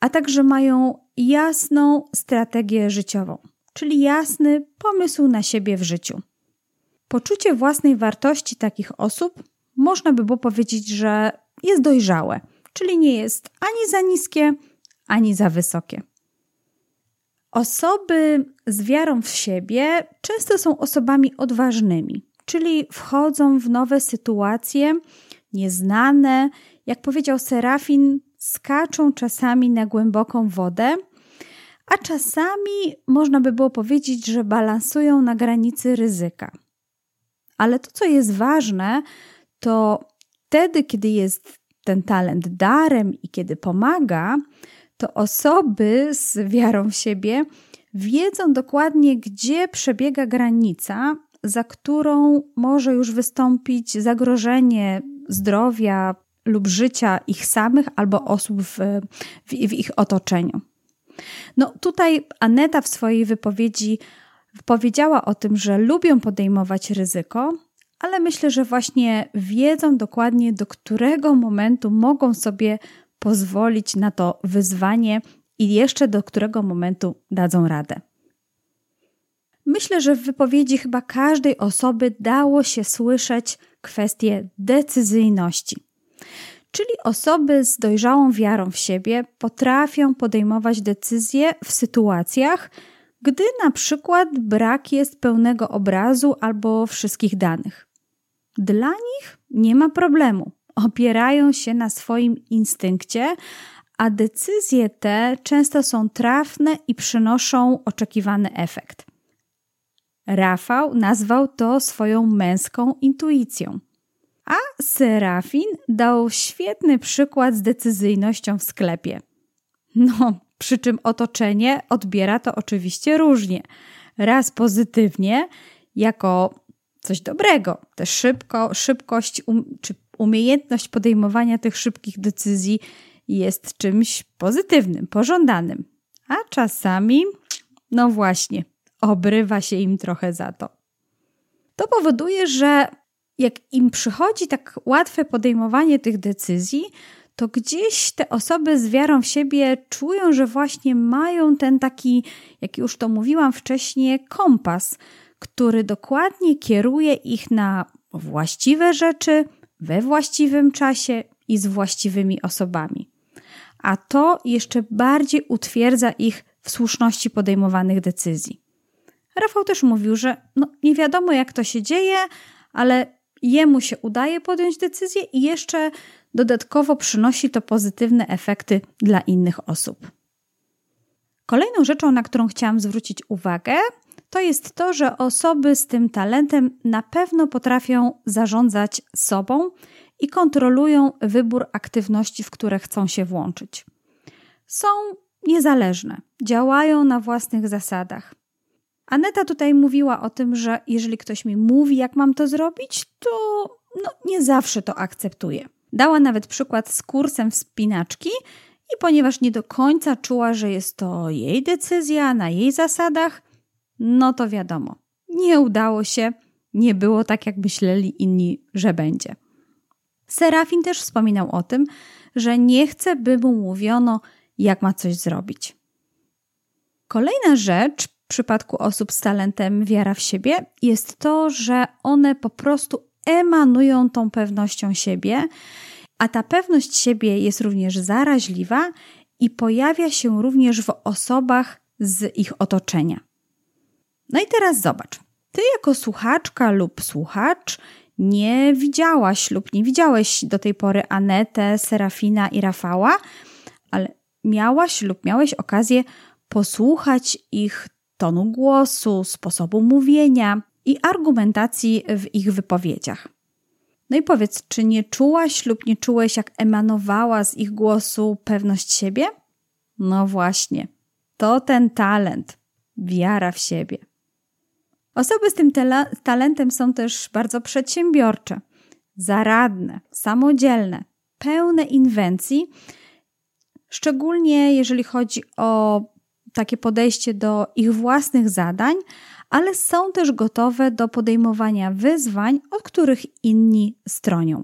a także mają jasną strategię życiową, czyli jasny pomysł na siebie w życiu. Poczucie własnej wartości takich osób można by było powiedzieć, że jest dojrzałe, czyli nie jest ani za niskie, ani za wysokie. Osoby z wiarą w siebie często są osobami odważnymi, czyli wchodzą w nowe sytuacje, nieznane. Jak powiedział Serafin, skaczą czasami na głęboką wodę, a czasami można by było powiedzieć, że balansują na granicy ryzyka. Ale to, co jest ważne, to wtedy, kiedy jest ten talent darem i kiedy pomaga, to osoby z wiarą w siebie wiedzą dokładnie, gdzie przebiega granica, za którą może już wystąpić zagrożenie zdrowia lub życia ich samych albo osób w, w, w ich otoczeniu. No tutaj Aneta w swojej wypowiedzi powiedziała o tym, że lubią podejmować ryzyko, ale myślę, że właśnie wiedzą dokładnie, do którego momentu mogą sobie pozwolić na to wyzwanie i jeszcze do którego momentu dadzą radę. Myślę, że w wypowiedzi chyba każdej osoby dało się słyszeć kwestię decyzyjności. Czyli osoby z dojrzałą wiarą w siebie potrafią podejmować decyzje w sytuacjach, gdy na przykład brak jest pełnego obrazu albo wszystkich danych. Dla nich nie ma problemu. Opierają się na swoim instynkcie, a decyzje te często są trafne i przynoszą oczekiwany efekt. Rafał nazwał to swoją męską intuicją. A Serafin dał świetny przykład z decyzyjnością w sklepie. No, przy czym otoczenie odbiera to oczywiście różnie. Raz pozytywnie, jako coś dobrego. Też szybko, szybkość um, czy umiejętność podejmowania tych szybkich decyzji jest czymś pozytywnym, pożądanym. A czasami, no właśnie, obrywa się im trochę za to. To powoduje, że jak im przychodzi tak łatwe podejmowanie tych decyzji, to gdzieś te osoby z wiarą w siebie czują, że właśnie mają ten taki, jak już to mówiłam wcześniej, kompas, który dokładnie kieruje ich na właściwe rzeczy, we właściwym czasie i z właściwymi osobami. A to jeszcze bardziej utwierdza ich w słuszności podejmowanych decyzji. Rafał też mówił, że no, nie wiadomo jak to się dzieje, ale jemu się udaje podjąć decyzję i jeszcze dodatkowo przynosi to pozytywne efekty dla innych osób. Kolejną rzeczą, na którą chciałam zwrócić uwagę, to jest to, że osoby z tym talentem na pewno potrafią zarządzać sobą i kontrolują wybór aktywności, w które chcą się włączyć. Są niezależne, działają na własnych zasadach. Aneta tutaj mówiła o tym, że jeżeli ktoś mi mówi, jak mam to zrobić, to no, nie zawsze to akceptuję. Dała nawet przykład z kursem wspinaczki i ponieważ nie do końca czuła, że jest to jej decyzja na jej zasadach, no to wiadomo, nie udało się, nie było tak, jak myśleli inni, że będzie. Serafin też wspominał o tym, że nie chce, by mu mówiono, jak ma coś zrobić. Kolejna rzecz w przypadku osób z talentem wiara w siebie jest to, że one po prostu emanują tą pewnością siebie, a ta pewność siebie jest również zaraźliwa i pojawia się również w osobach z ich otoczenia. No i teraz zobacz. Ty jako słuchaczka lub słuchacz nie widziałaś lub nie widziałeś do tej pory Anetę, Serafina i Rafała, ale miałaś lub miałeś okazję posłuchać ich tonu głosu, sposobu mówienia i argumentacji w ich wypowiedziach. No i powiedz, czy nie czułaś lub nie czułeś, jak emanowała z ich głosu pewność siebie? No właśnie, to ten talent, wiara w siebie. Osoby z tym talentem są też bardzo przedsiębiorcze, zaradne, samodzielne, pełne inwencji, szczególnie jeżeli chodzi o takie podejście do ich własnych zadań, ale są też gotowe do podejmowania wyzwań, od których inni stronią.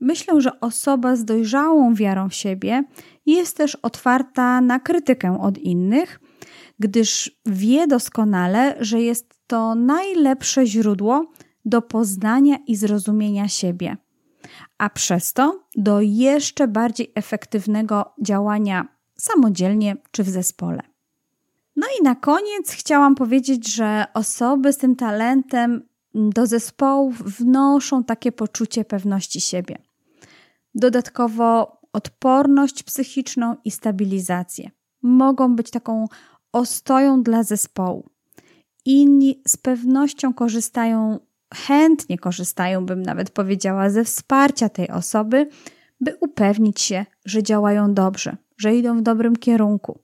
Myślę, że osoba z dojrzałą wiarą w siebie jest też otwarta na krytykę od innych, gdyż wie doskonale, że jest to najlepsze źródło do poznania i zrozumienia siebie. a przez to do jeszcze bardziej efektywnego działania samodzielnie czy w zespole. No i na koniec chciałam powiedzieć, że osoby z tym talentem do zespołów wnoszą takie poczucie pewności siebie. Dodatkowo odporność psychiczną i stabilizację. Mogą być taką ostoją dla zespołu. Inni z pewnością korzystają, chętnie korzystają, bym nawet powiedziała, ze wsparcia tej osoby, by upewnić się, że działają dobrze, że idą w dobrym kierunku,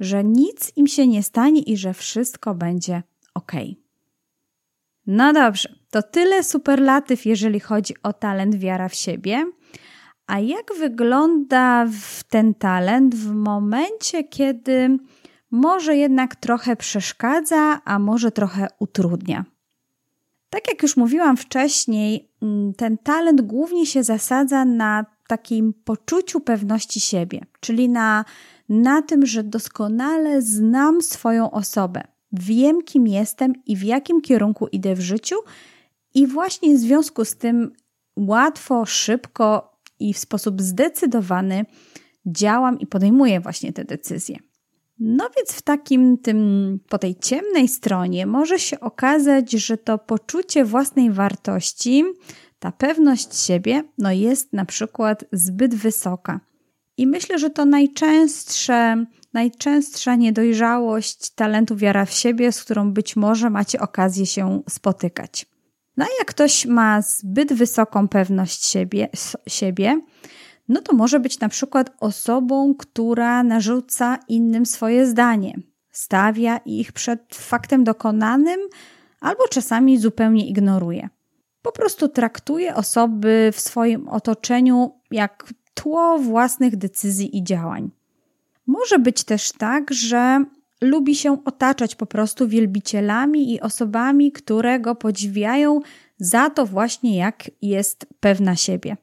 że nic im się nie stanie i że wszystko będzie ok. No dobrze, to tyle superlatyw, jeżeli chodzi o talent wiara w siebie. A jak wygląda ten talent w momencie, kiedy może jednak trochę przeszkadza, a może trochę utrudnia? Tak jak już mówiłam wcześniej, mm, ten talent głównie się zasadza na takim poczuciu pewności siebie, czyli na, na tym, że doskonale znam swoją osobę, wiem kim jestem i w jakim kierunku idę w życiu, i właśnie w związku z tym łatwo, szybko i w sposób zdecydowany działam i podejmuję właśnie te decyzje. No więc w takim tym, po tej ciemnej stronie może się okazać, że to poczucie własnej wartości, ta pewność siebie, no jest na przykład zbyt wysoka. I myślę, że to najczęstsze, najczęstsza niedojrzałość talentu wiara w siebie, z którą być może macie okazję się spotykać. No jak ktoś ma zbyt wysoką pewność siebie, siebie, no to może być na przykład osobą, która narzuca innym swoje zdanie, stawia ich przed faktem dokonanym albo czasami zupełnie ignoruje. Po prostu traktuje osoby w swoim otoczeniu jak tło własnych decyzji i działań. Może być też tak, że lubi się otaczać po prostu wielbicielami i osobami, które go podziwiają za to właśnie, jak jest pewna siebie.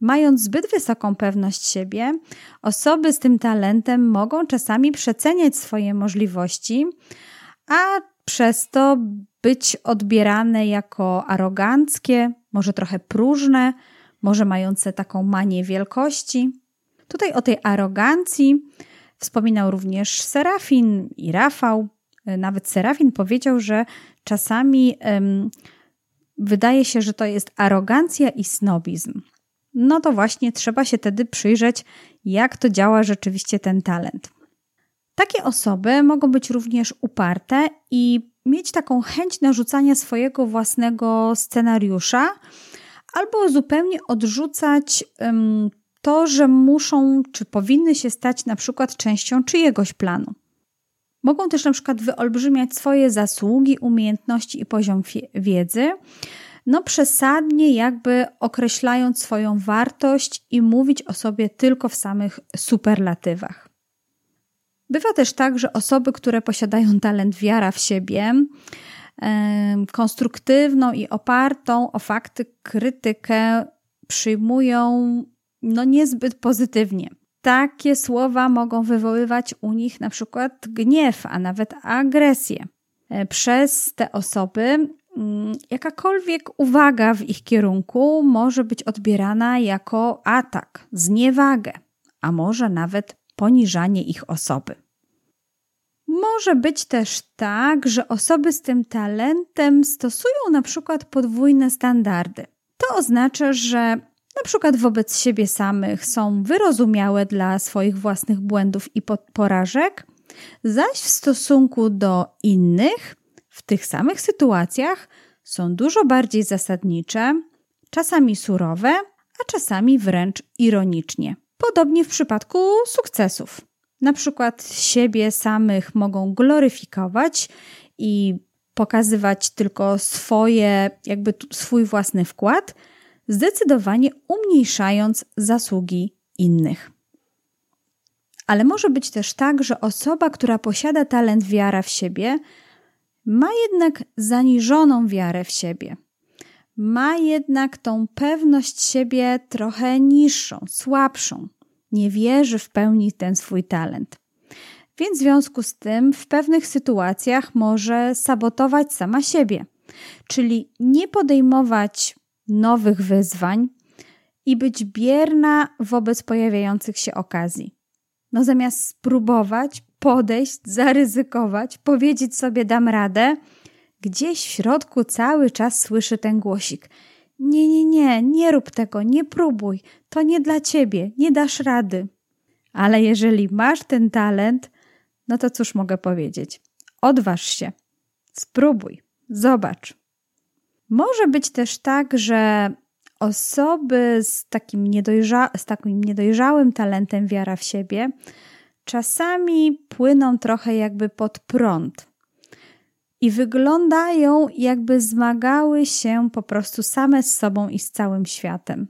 Mając zbyt wysoką pewność siebie, osoby z tym talentem mogą czasami przeceniać swoje możliwości, a przez to być odbierane jako aroganckie, może trochę próżne, może mające taką manię wielkości. Tutaj o tej arogancji Wspominał również Serafin i Rafał. Nawet Serafin powiedział, że czasami wydaje się, że to jest arogancja i snobizm. No to właśnie trzeba się wtedy przyjrzeć, jak to działa rzeczywiście ten talent. Takie osoby mogą być również uparte i mieć taką chęć narzucania swojego własnego scenariusza, albo zupełnie odrzucać um, to, że muszą czy powinny się stać na przykład częścią czyjegoś planu. Mogą też na przykład wyolbrzymiać swoje zasługi, umiejętności i poziom wiedzy, no przesadnie jakby określając swoją wartość i mówić o sobie tylko w samych superlatywach. Bywa też tak, że osoby, które posiadają talent wiara w siebie, konstruktywną i opartą o fakty krytykę przyjmują no niezbyt pozytywnie. Takie słowa mogą wywoływać u nich na przykład gniew, a nawet agresję. E, przez te osoby jakakolwiek uwaga w ich kierunku może być odbierana jako atak, zniewagę, a może nawet poniżanie ich osoby. Może być też tak, że osoby z tym talentem stosują na przykład podwójne standardy. To oznacza, że na przykład wobec siebie samych są wyrozumiałe dla swoich własnych błędów i porażek, zaś w stosunku do innych w tych samych sytuacjach są dużo bardziej zasadnicze, czasami surowe, a czasami wręcz ironicznie. Podobnie w przypadku sukcesów. Na przykład siebie samych mogą gloryfikować i pokazywać tylko swoje, jakby swój własny wkład, zdecydowanie umniejszając zasługi innych. Ale może być też tak, że osoba, która posiada talent wiara w siebie, ma jednak zaniżoną wiarę w siebie. Ma jednak tą pewność siebie trochę niższą, słabszą. Nie wierzy w pełni ten swój talent. Więc w związku z tym w pewnych sytuacjach może sabotować sama siebie, czyli nie podejmować nowych wyzwań, i być bierna wobec pojawiających się okazji. No zamiast spróbować, podejść, zaryzykować, powiedzieć sobie dam radę, gdzieś w środku cały czas słyszy ten głosik. Nie, nie, nie, nie rób tego, nie próbuj, to nie dla ciebie, nie dasz rady. Ale jeżeli masz ten talent, no to cóż mogę powiedzieć? Odważ się, spróbuj, zobacz. Może być też tak, że osoby z takim, niedojrza z takim niedojrzałym talentem wiara w siebie czasami płyną trochę jakby pod prąd i wyglądają jakby zmagały się po prostu same z sobą i z całym światem.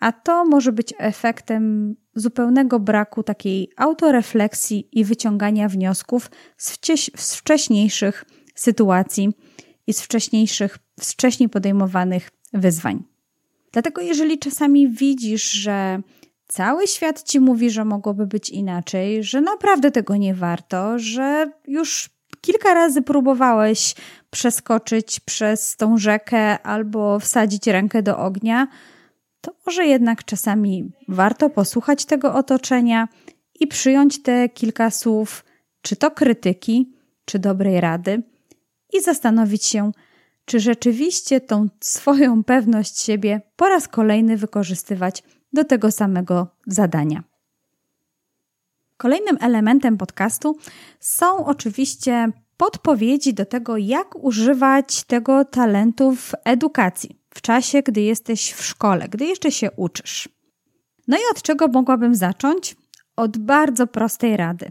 A to może być efektem zupełnego braku takiej autorefleksji i wyciągania wniosków z, z wcześniejszych sytuacji i z wcześniejszych, wcześniej podejmowanych wyzwań. Dlatego, jeżeli czasami widzisz, że cały świat ci mówi, że mogłoby być inaczej, że naprawdę tego nie warto, że już kilka razy próbowałeś przeskoczyć przez tą rzekę albo wsadzić rękę do ognia, to może jednak czasami warto posłuchać tego otoczenia i przyjąć te kilka słów, czy to krytyki, czy dobrej rady, i zastanowić się, czy rzeczywiście tą swoją pewność siebie po raz kolejny wykorzystywać do tego samego zadania. Kolejnym elementem podcastu są oczywiście podpowiedzi do tego, jak używać tego talentu w edukacji w czasie, gdy jesteś w szkole, gdy jeszcze się uczysz. No i od czego mogłabym zacząć? Od bardzo prostej rady.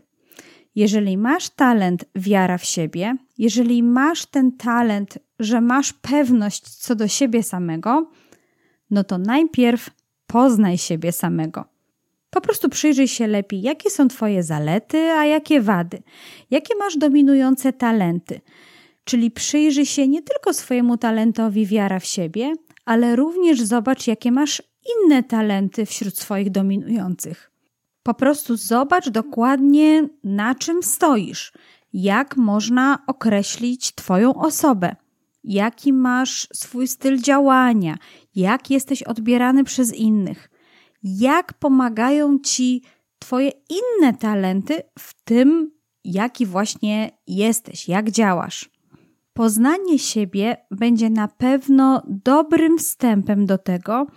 Jeżeli masz talent wiara w siebie, jeżeli masz ten talent, że masz pewność co do siebie samego, no to najpierw poznaj siebie samego. Po prostu przyjrzyj się lepiej, jakie są Twoje zalety, a jakie wady, jakie masz dominujące talenty. Czyli przyjrzyj się nie tylko swojemu talentowi wiara w siebie, ale również zobacz, jakie masz inne talenty wśród swoich dominujących. Po prostu zobacz dokładnie, na czym stoisz, jak można określić Twoją osobę, jaki masz swój styl działania, jak jesteś odbierany przez innych, jak pomagają Ci Twoje inne talenty w tym, jaki właśnie jesteś, jak działasz. Poznanie siebie będzie na pewno dobrym wstępem do tego,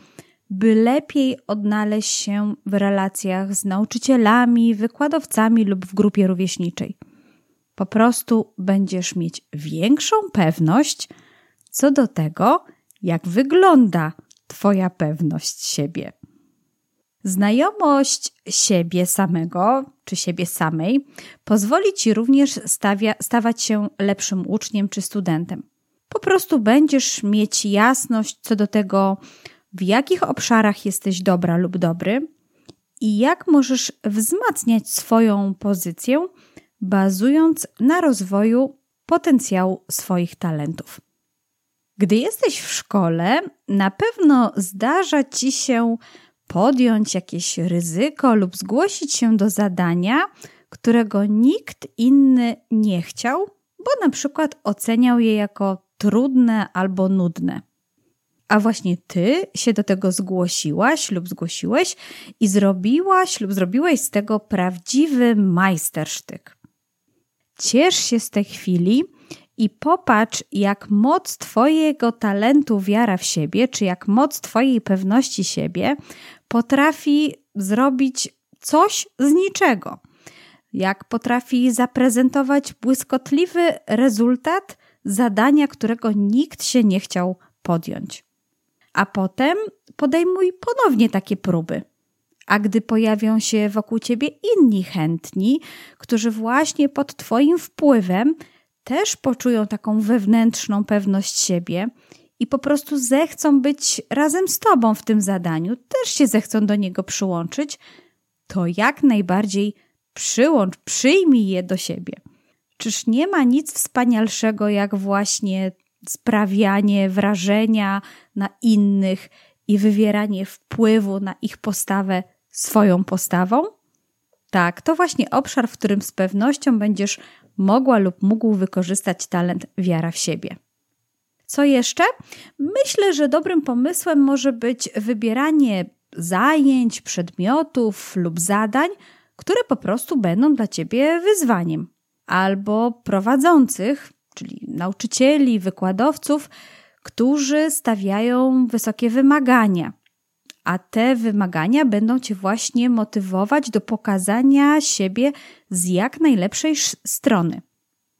by lepiej odnaleźć się w relacjach z nauczycielami, wykładowcami lub w grupie rówieśniczej. Po prostu będziesz mieć większą pewność co do tego, jak wygląda Twoja pewność siebie. Znajomość siebie samego czy siebie samej pozwoli Ci również stawia, stawać się lepszym uczniem czy studentem. Po prostu będziesz mieć jasność co do tego, w jakich obszarach jesteś dobra lub dobry i jak możesz wzmacniać swoją pozycję, bazując na rozwoju potencjału swoich talentów. Gdy jesteś w szkole, na pewno zdarza ci się podjąć jakieś ryzyko lub zgłosić się do zadania, którego nikt inny nie chciał, bo na przykład oceniał je jako trudne albo nudne. A właśnie ty się do tego zgłosiłaś lub zgłosiłeś i zrobiłaś lub zrobiłeś z tego prawdziwy majstersztyk. Ciesz się z tej chwili i popatrz, jak moc Twojego talentu wiara w siebie, czy jak moc Twojej pewności siebie potrafi zrobić coś z niczego. Jak potrafi zaprezentować błyskotliwy rezultat zadania, którego nikt się nie chciał podjąć. A potem podejmuj ponownie takie próby. A gdy pojawią się wokół ciebie inni chętni, którzy właśnie pod Twoim wpływem też poczują taką wewnętrzną pewność siebie i po prostu zechcą być razem z Tobą w tym zadaniu, też się zechcą do niego przyłączyć, to jak najbardziej przyłącz, przyjmij je do siebie. Czyż nie ma nic wspanialszego, jak właśnie sprawianie wrażenia na innych i wywieranie wpływu na ich postawę swoją postawą? Tak, to właśnie obszar, w którym z pewnością będziesz mogła lub mógł wykorzystać talent wiara w siebie. Co jeszcze? Myślę, że dobrym pomysłem może być wybieranie zajęć, przedmiotów lub zadań, które po prostu będą dla ciebie wyzwaniem, albo prowadzących, czyli nauczycieli, wykładowców, którzy stawiają wysokie wymagania. A te wymagania będą cię właśnie motywować do pokazania siebie z jak najlepszej strony.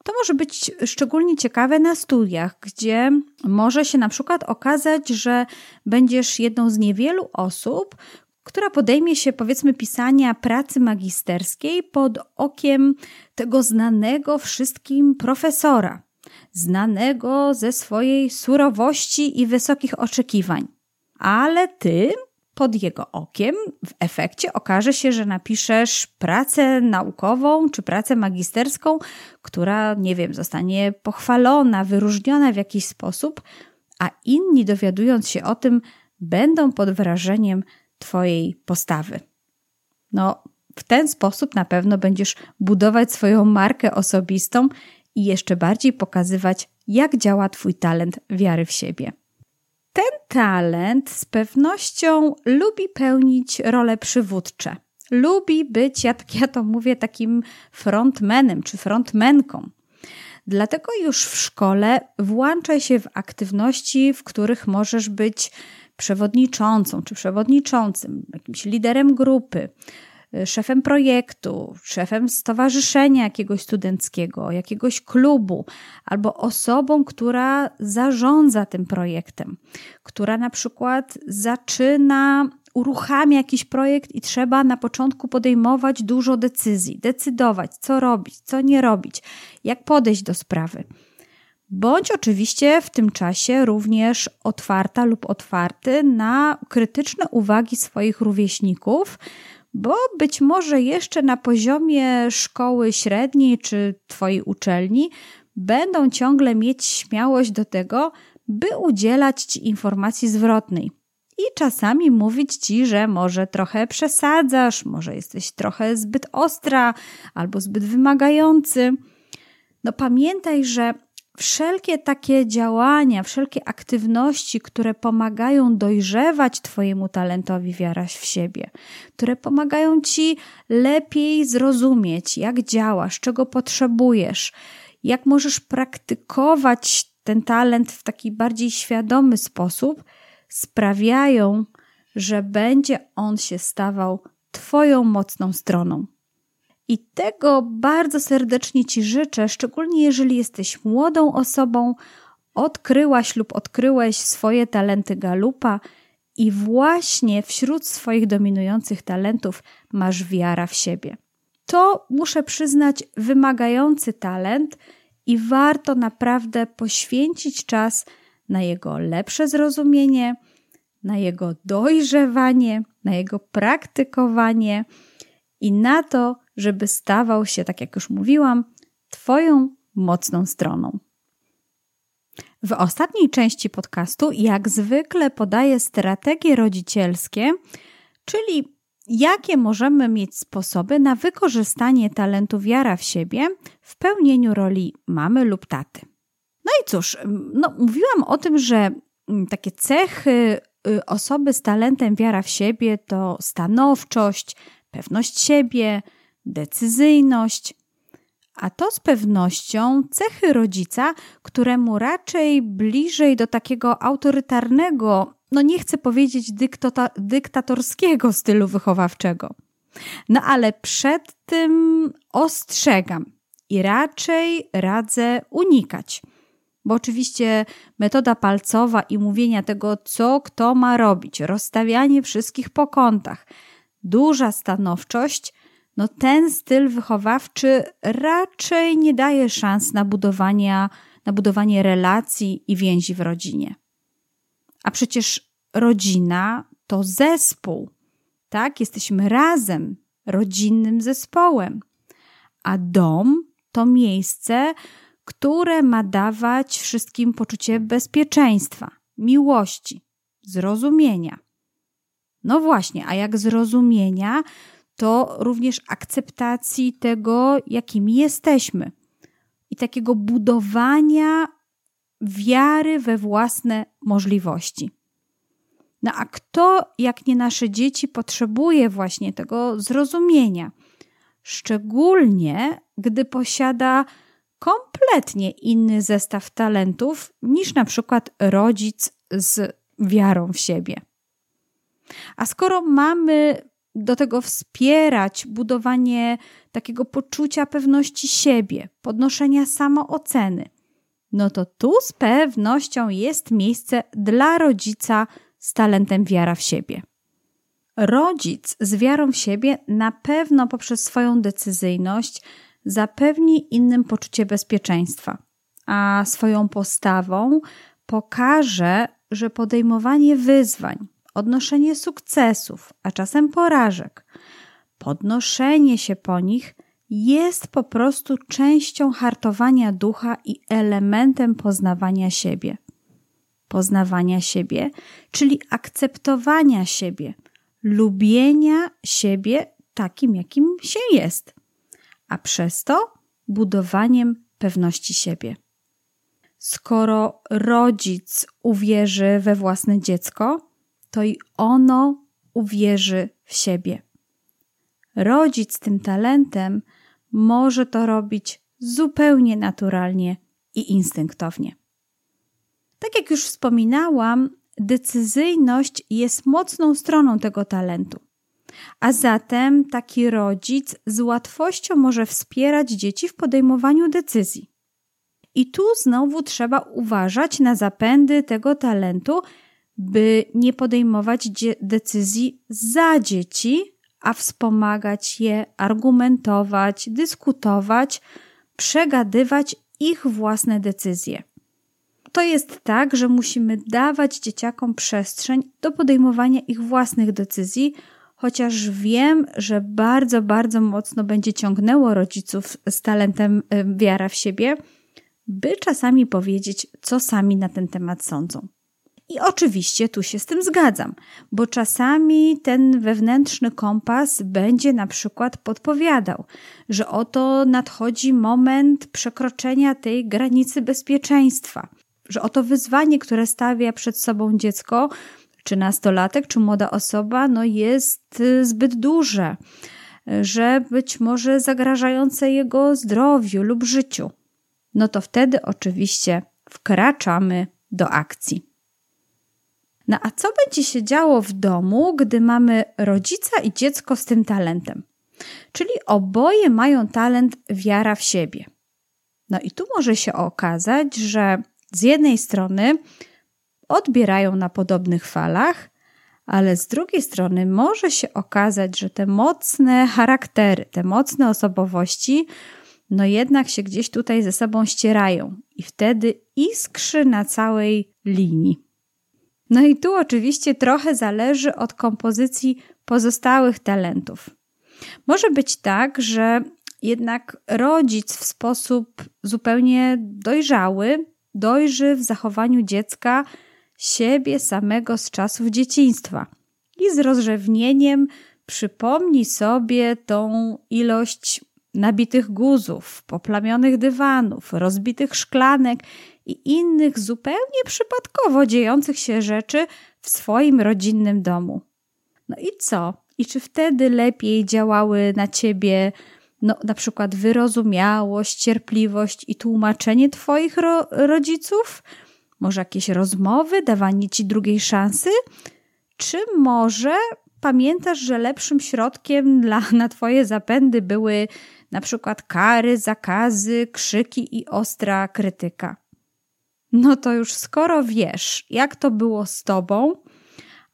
To może być szczególnie ciekawe na studiach, gdzie może się na przykład okazać, że będziesz jedną z niewielu osób, która podejmie się powiedzmy pisania pracy magisterskiej pod okiem tego znanego wszystkim profesora, znanego ze swojej surowości i wysokich oczekiwań. Ale ty pod jego okiem w efekcie okaże się, że napiszesz pracę naukową czy pracę magisterską, która, nie wiem, zostanie pochwalona, wyróżniona w jakiś sposób, a inni dowiadując się o tym, będą pod wrażeniem Twojej postawy. No, w ten sposób na pewno będziesz budować swoją markę osobistą i jeszcze bardziej pokazywać, jak działa Twój talent wiary w siebie. Ten talent z pewnością lubi pełnić role przywódcze. Lubi być, jak ja to mówię, takim frontmanem czy frontmenką. Dlatego już w szkole włączaj się w aktywności, w których możesz być przewodniczącą czy przewodniczącym, jakimś liderem grupy, szefem projektu, szefem stowarzyszenia jakiegoś studenckiego, jakiegoś klubu, albo osobą, która zarządza tym projektem, która na przykład zaczyna uruchamia jakiś projekt i trzeba na początku podejmować dużo decyzji, decydować, co robić, co nie robić, jak podejść do sprawy. Bądź oczywiście w tym czasie również otwarta lub otwarty na krytyczne uwagi swoich rówieśników, bo być może jeszcze na poziomie szkoły średniej czy Twojej uczelni będą ciągle mieć śmiałość do tego, by udzielać Ci informacji zwrotnej. I czasami mówić Ci, że może trochę przesadzasz, może jesteś trochę zbyt ostra albo zbyt wymagający. No pamiętaj, że wszelkie takie działania, wszelkie aktywności, które pomagają dojrzewać Twojemu talentowi wiara w siebie, które pomagają Ci lepiej zrozumieć, jak działasz, czego potrzebujesz, jak możesz praktykować ten talent w taki bardziej świadomy sposób, sprawiają, że będzie on się stawał Twoją mocną stroną. I tego bardzo serdecznie Ci życzę, szczególnie jeżeli jesteś młodą osobą, odkryłaś lub odkryłeś swoje talenty galupa i właśnie wśród swoich dominujących talentów masz wiara w siebie. To muszę przyznać wymagający talent i warto naprawdę poświęcić czas na jego lepsze zrozumienie, na jego dojrzewanie, na jego praktykowanie i na to, żeby stawał się, tak jak już mówiłam, Twoją mocną stroną. W ostatniej części podcastu, jak zwykle, podaję strategie rodzicielskie, czyli jakie możemy mieć sposoby na wykorzystanie talentu wiara w siebie w pełnieniu roli mamy lub taty. No i cóż, no, mówiłam o tym, że takie cechy y, osoby z talentem wiara w siebie to stanowczość, pewność siebie, decyzyjność, a to z pewnością cechy rodzica, któremu raczej bliżej do takiego autorytarnego, no nie chcę powiedzieć dyktatorskiego stylu wychowawczego. No ale przed tym ostrzegam i raczej radzę unikać. Bo oczywiście metoda palcowa i mówienia tego, co kto ma robić, rozstawianie wszystkich po kątach, duża stanowczość no ten styl wychowawczy raczej nie daje szans na, budowanie, na budowanie relacji i więzi w rodzinie. A przecież rodzina to zespół, tak? Jesteśmy razem, rodzinnym zespołem. A dom to miejsce, które ma dawać wszystkim poczucie bezpieczeństwa, miłości, zrozumienia. No właśnie, a jak zrozumienia, to również akceptacji tego, jakimi jesteśmy i takiego budowania wiary we własne możliwości. No a kto, jak nie nasze dzieci, potrzebuje właśnie tego zrozumienia? Szczególnie, gdy posiada kompletnie inny zestaw talentów niż na przykład rodzic z wiarą w siebie. A skoro mamy do tego wspierać budowanie takiego poczucia pewności siebie, podnoszenia samooceny, no to tu z pewnością jest miejsce dla rodzica z talentem wiara w siebie. Rodzic z wiarą w siebie na pewno poprzez swoją decyzyjność zapewni innym poczucie bezpieczeństwa, a swoją postawą pokaże, że podejmowanie wyzwań, odnoszenie sukcesów, a czasem porażek, podnoszenie się po nich jest po prostu częścią hartowania ducha i elementem poznawania siebie. Poznawania siebie, czyli akceptowania siebie, lubienia siebie takim, jakim się jest, a przez to budowaniem pewności siebie. Skoro rodzic uwierzy we własne dziecko, to i ono uwierzy w siebie. Rodzic z tym talentem może to robić zupełnie naturalnie i instynktownie. Tak jak już wspominałam, decyzyjność jest mocną stroną tego talentu. A zatem taki rodzic z łatwością może wspierać dzieci w podejmowaniu decyzji. I tu znowu trzeba uważać na zapędy tego talentu, by nie podejmować decyzji za dzieci, a wspomagać je, argumentować, dyskutować, przegadywać ich własne decyzje. To jest tak, że musimy dawać dzieciakom przestrzeń do podejmowania ich własnych decyzji, chociaż wiem, że bardzo, bardzo mocno będzie ciągnęło rodziców z talentem wiara w siebie, by czasami powiedzieć, co sami na ten temat sądzą. I oczywiście tu się z tym zgadzam, bo czasami ten wewnętrzny kompas będzie na przykład podpowiadał, że oto nadchodzi moment przekroczenia tej granicy bezpieczeństwa, że oto wyzwanie, które stawia przed sobą dziecko, czy nastolatek, czy młoda osoba, no jest y, zbyt duże, że być może zagrażające jego zdrowiu lub życiu. No to wtedy oczywiście wkraczamy do akcji. No a co będzie się działo w domu, gdy mamy rodzica i dziecko z tym talentem? Czyli oboje mają talent wiara w siebie. No i tu może się okazać, że z jednej strony odbierają na podobnych falach, ale z drugiej strony może się okazać, że te mocne charaktery, te mocne osobowości, no jednak się gdzieś tutaj ze sobą ścierają i wtedy iskrzy na całej linii. No i tu oczywiście trochę zależy od kompozycji pozostałych talentów. Może być tak, że jednak rodzic w sposób zupełnie dojrzały dojrzy w zachowaniu dziecka siebie samego z czasów dzieciństwa i z rozrzewnieniem przypomni sobie tą ilość nabitych guzów, poplamionych dywanów, rozbitych szklanek i innych zupełnie przypadkowo dziejących się rzeczy w swoim rodzinnym domu. No i co? I czy wtedy lepiej działały na ciebie no, na przykład wyrozumiałość, cierpliwość i tłumaczenie Twoich ro rodziców? Może jakieś rozmowy, dawanie Ci drugiej szansy? Czy może pamiętasz, że lepszym środkiem dla, na Twoje zapędy były na przykład kary, zakazy, krzyki i ostra krytyka? No to już skoro wiesz, jak to było z Tobą,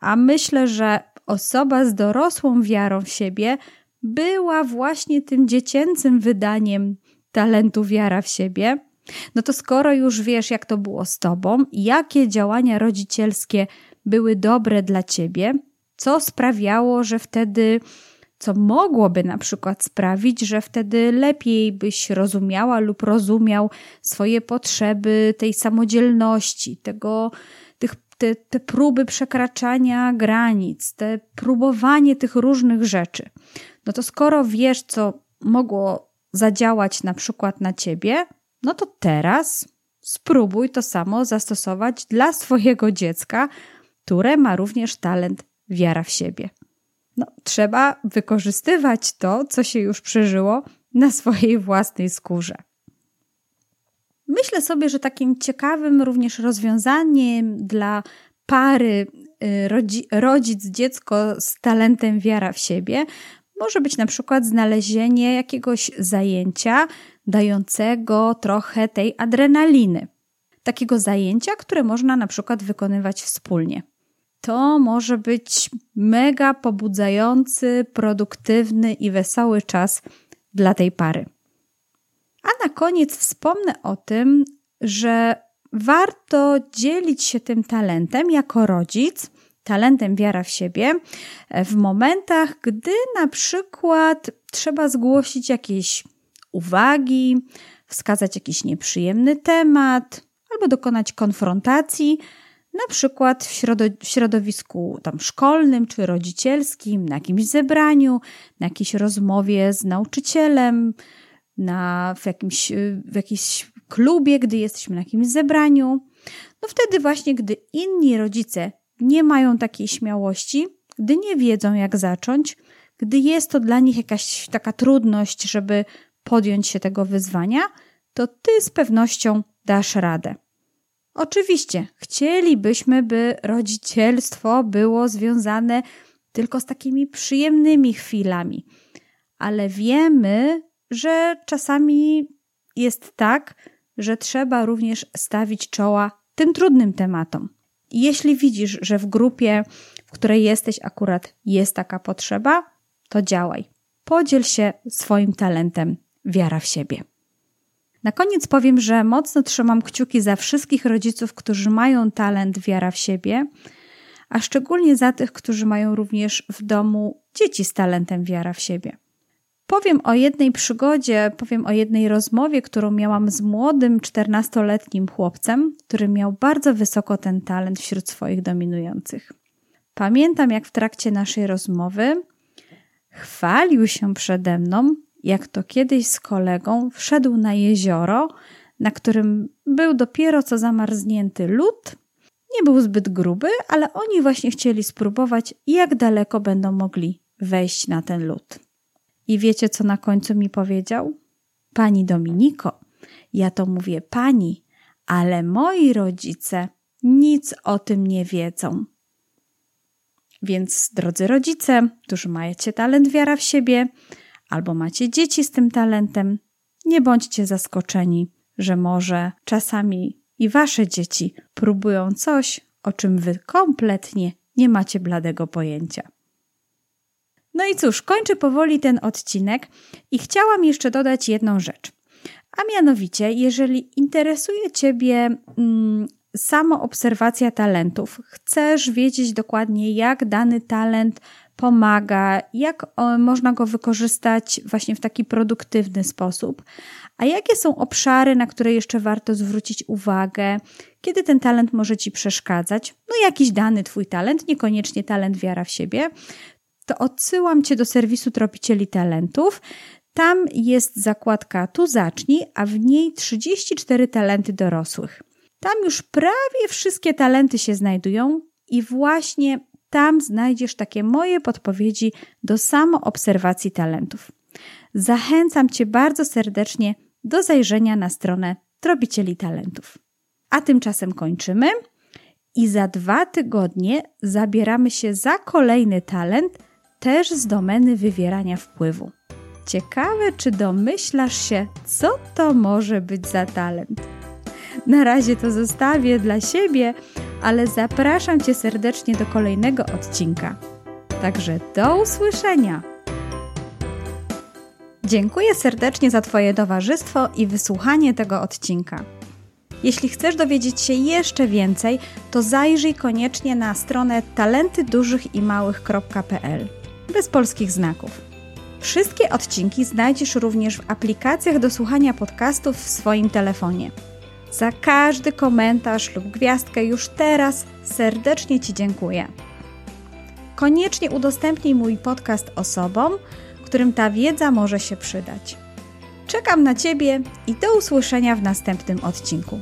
a myślę, że osoba z dorosłą wiarą w siebie była właśnie tym dziecięcym wydaniem talentu wiara w siebie, no to skoro już wiesz, jak to było z tobą, jakie działania rodzicielskie były dobre dla ciebie, co sprawiało, że wtedy, co mogłoby na przykład sprawić, że wtedy lepiej byś rozumiała lub rozumiał swoje potrzeby, tej samodzielności, tego, tych, te, te próby przekraczania granic, te próbowanie tych różnych rzeczy no to skoro wiesz, co mogło zadziałać na przykład na ciebie, no to teraz spróbuj to samo zastosować dla swojego dziecka, które ma również talent wiara w siebie. No, trzeba wykorzystywać to, co się już przeżyło na swojej własnej skórze. Myślę sobie, że takim ciekawym również rozwiązaniem dla pary y, rodzic, dziecko z talentem wiara w siebie może być na przykład znalezienie jakiegoś zajęcia dającego trochę tej adrenaliny. Takiego zajęcia, które można na przykład wykonywać wspólnie. To może być mega pobudzający, produktywny i wesoły czas dla tej pary. A na koniec wspomnę o tym, że warto dzielić się tym talentem jako rodzic, talentem wiara w siebie, w momentach, gdy na przykład trzeba zgłosić jakieś uwagi, wskazać jakiś nieprzyjemny temat albo dokonać konfrontacji, na przykład w, środo- w środowisku tam szkolnym czy rodzicielskim, na jakimś zebraniu, na jakiejś rozmowie z nauczycielem, na, w, jakimś, w jakimś klubie, gdy jesteśmy na jakimś zebraniu. No wtedy właśnie, gdy inni rodzice nie mają takiej śmiałości, gdy nie wiedzą jak zacząć, gdy jest to dla nich jakaś taka trudność, żeby podjąć się tego wyzwania, to ty z pewnością dasz radę. Oczywiście, chcielibyśmy, by rodzicielstwo było związane tylko z takimi przyjemnymi chwilami, ale wiemy, że czasami jest tak, że trzeba również stawić czoła tym trudnym tematom. Jeśli widzisz, że w grupie, w której jesteś akurat jest taka potrzeba, to działaj. Podziel się swoim talentem wiara w siebie. Na koniec powiem, że mocno trzymam kciuki za wszystkich rodziców, którzy mają talent wiara w siebie, a szczególnie za tych, którzy mają również w domu dzieci z talentem wiara w siebie. Powiem o jednej przygodzie, powiem o jednej rozmowie, którą miałam z młodym, 14-letnim chłopcem, który miał bardzo wysoko ten talent wśród swoich dominujących. Pamiętam, jak w trakcie naszej rozmowy chwalił się przede mną, jak to kiedyś z kolegą wszedł na jezioro, na którym był dopiero co zamarznięty lód. Nie był zbyt gruby, ale oni właśnie chcieli spróbować, jak daleko będą mogli wejść na ten lód. I wiecie, co na końcu mi powiedział? Pani Dominiko, ja to mówię pani, ale moi rodzice nic o tym nie wiedzą. Więc, drodzy rodzice, którzy macie talent wiara w siebie, albo macie dzieci z tym talentem, nie bądźcie zaskoczeni, że może czasami i wasze dzieci próbują coś, o czym wy kompletnie nie macie bladego pojęcia. No i cóż, kończę powoli ten odcinek i chciałam jeszcze dodać jedną rzecz. A mianowicie, jeżeli interesuje Ciebie mm, samo obserwacja talentów, chcesz wiedzieć dokładnie, jak dany talent pomaga, jak można go wykorzystać właśnie w taki produktywny sposób, a jakie są obszary, na które jeszcze warto zwrócić uwagę, kiedy ten talent może Ci przeszkadzać, no jakiś dany Twój talent, niekoniecznie talent wiara w siebie, to odsyłam Cię do serwisu Tropicieli Talentów. Tam jest zakładka Tu zacznij, a w niej 34 talenty dorosłych. Tam już prawie wszystkie talenty się znajdują i właśnie tam znajdziesz takie moje podpowiedzi do samoobserwacji talentów. Zachęcam Cię bardzo serdecznie do zajrzenia na stronę Tropicieli Talentów. A tymczasem kończymy i za dwa tygodnie zabieramy się za kolejny talent – też z domeny wywierania wpływu. Ciekawe, czy domyślasz się, co to może być za talent. Na razie to zostawię dla siebie, ale zapraszam Cię serdecznie do kolejnego odcinka. Także do usłyszenia! Dziękuję serdecznie za Twoje towarzystwo i wysłuchanie tego odcinka. Jeśli chcesz dowiedzieć się jeszcze więcej, to zajrzyj koniecznie na stronę talentydużychimałych.pl bez polskich znaków. Wszystkie odcinki znajdziesz również w aplikacjach do słuchania podcastów w swoim telefonie. Za każdy komentarz lub gwiazdkę już teraz serdecznie Ci dziękuję. Koniecznie udostępnij mój podcast osobom, którym ta wiedza może się przydać. Czekam na Ciebie i do usłyszenia w następnym odcinku.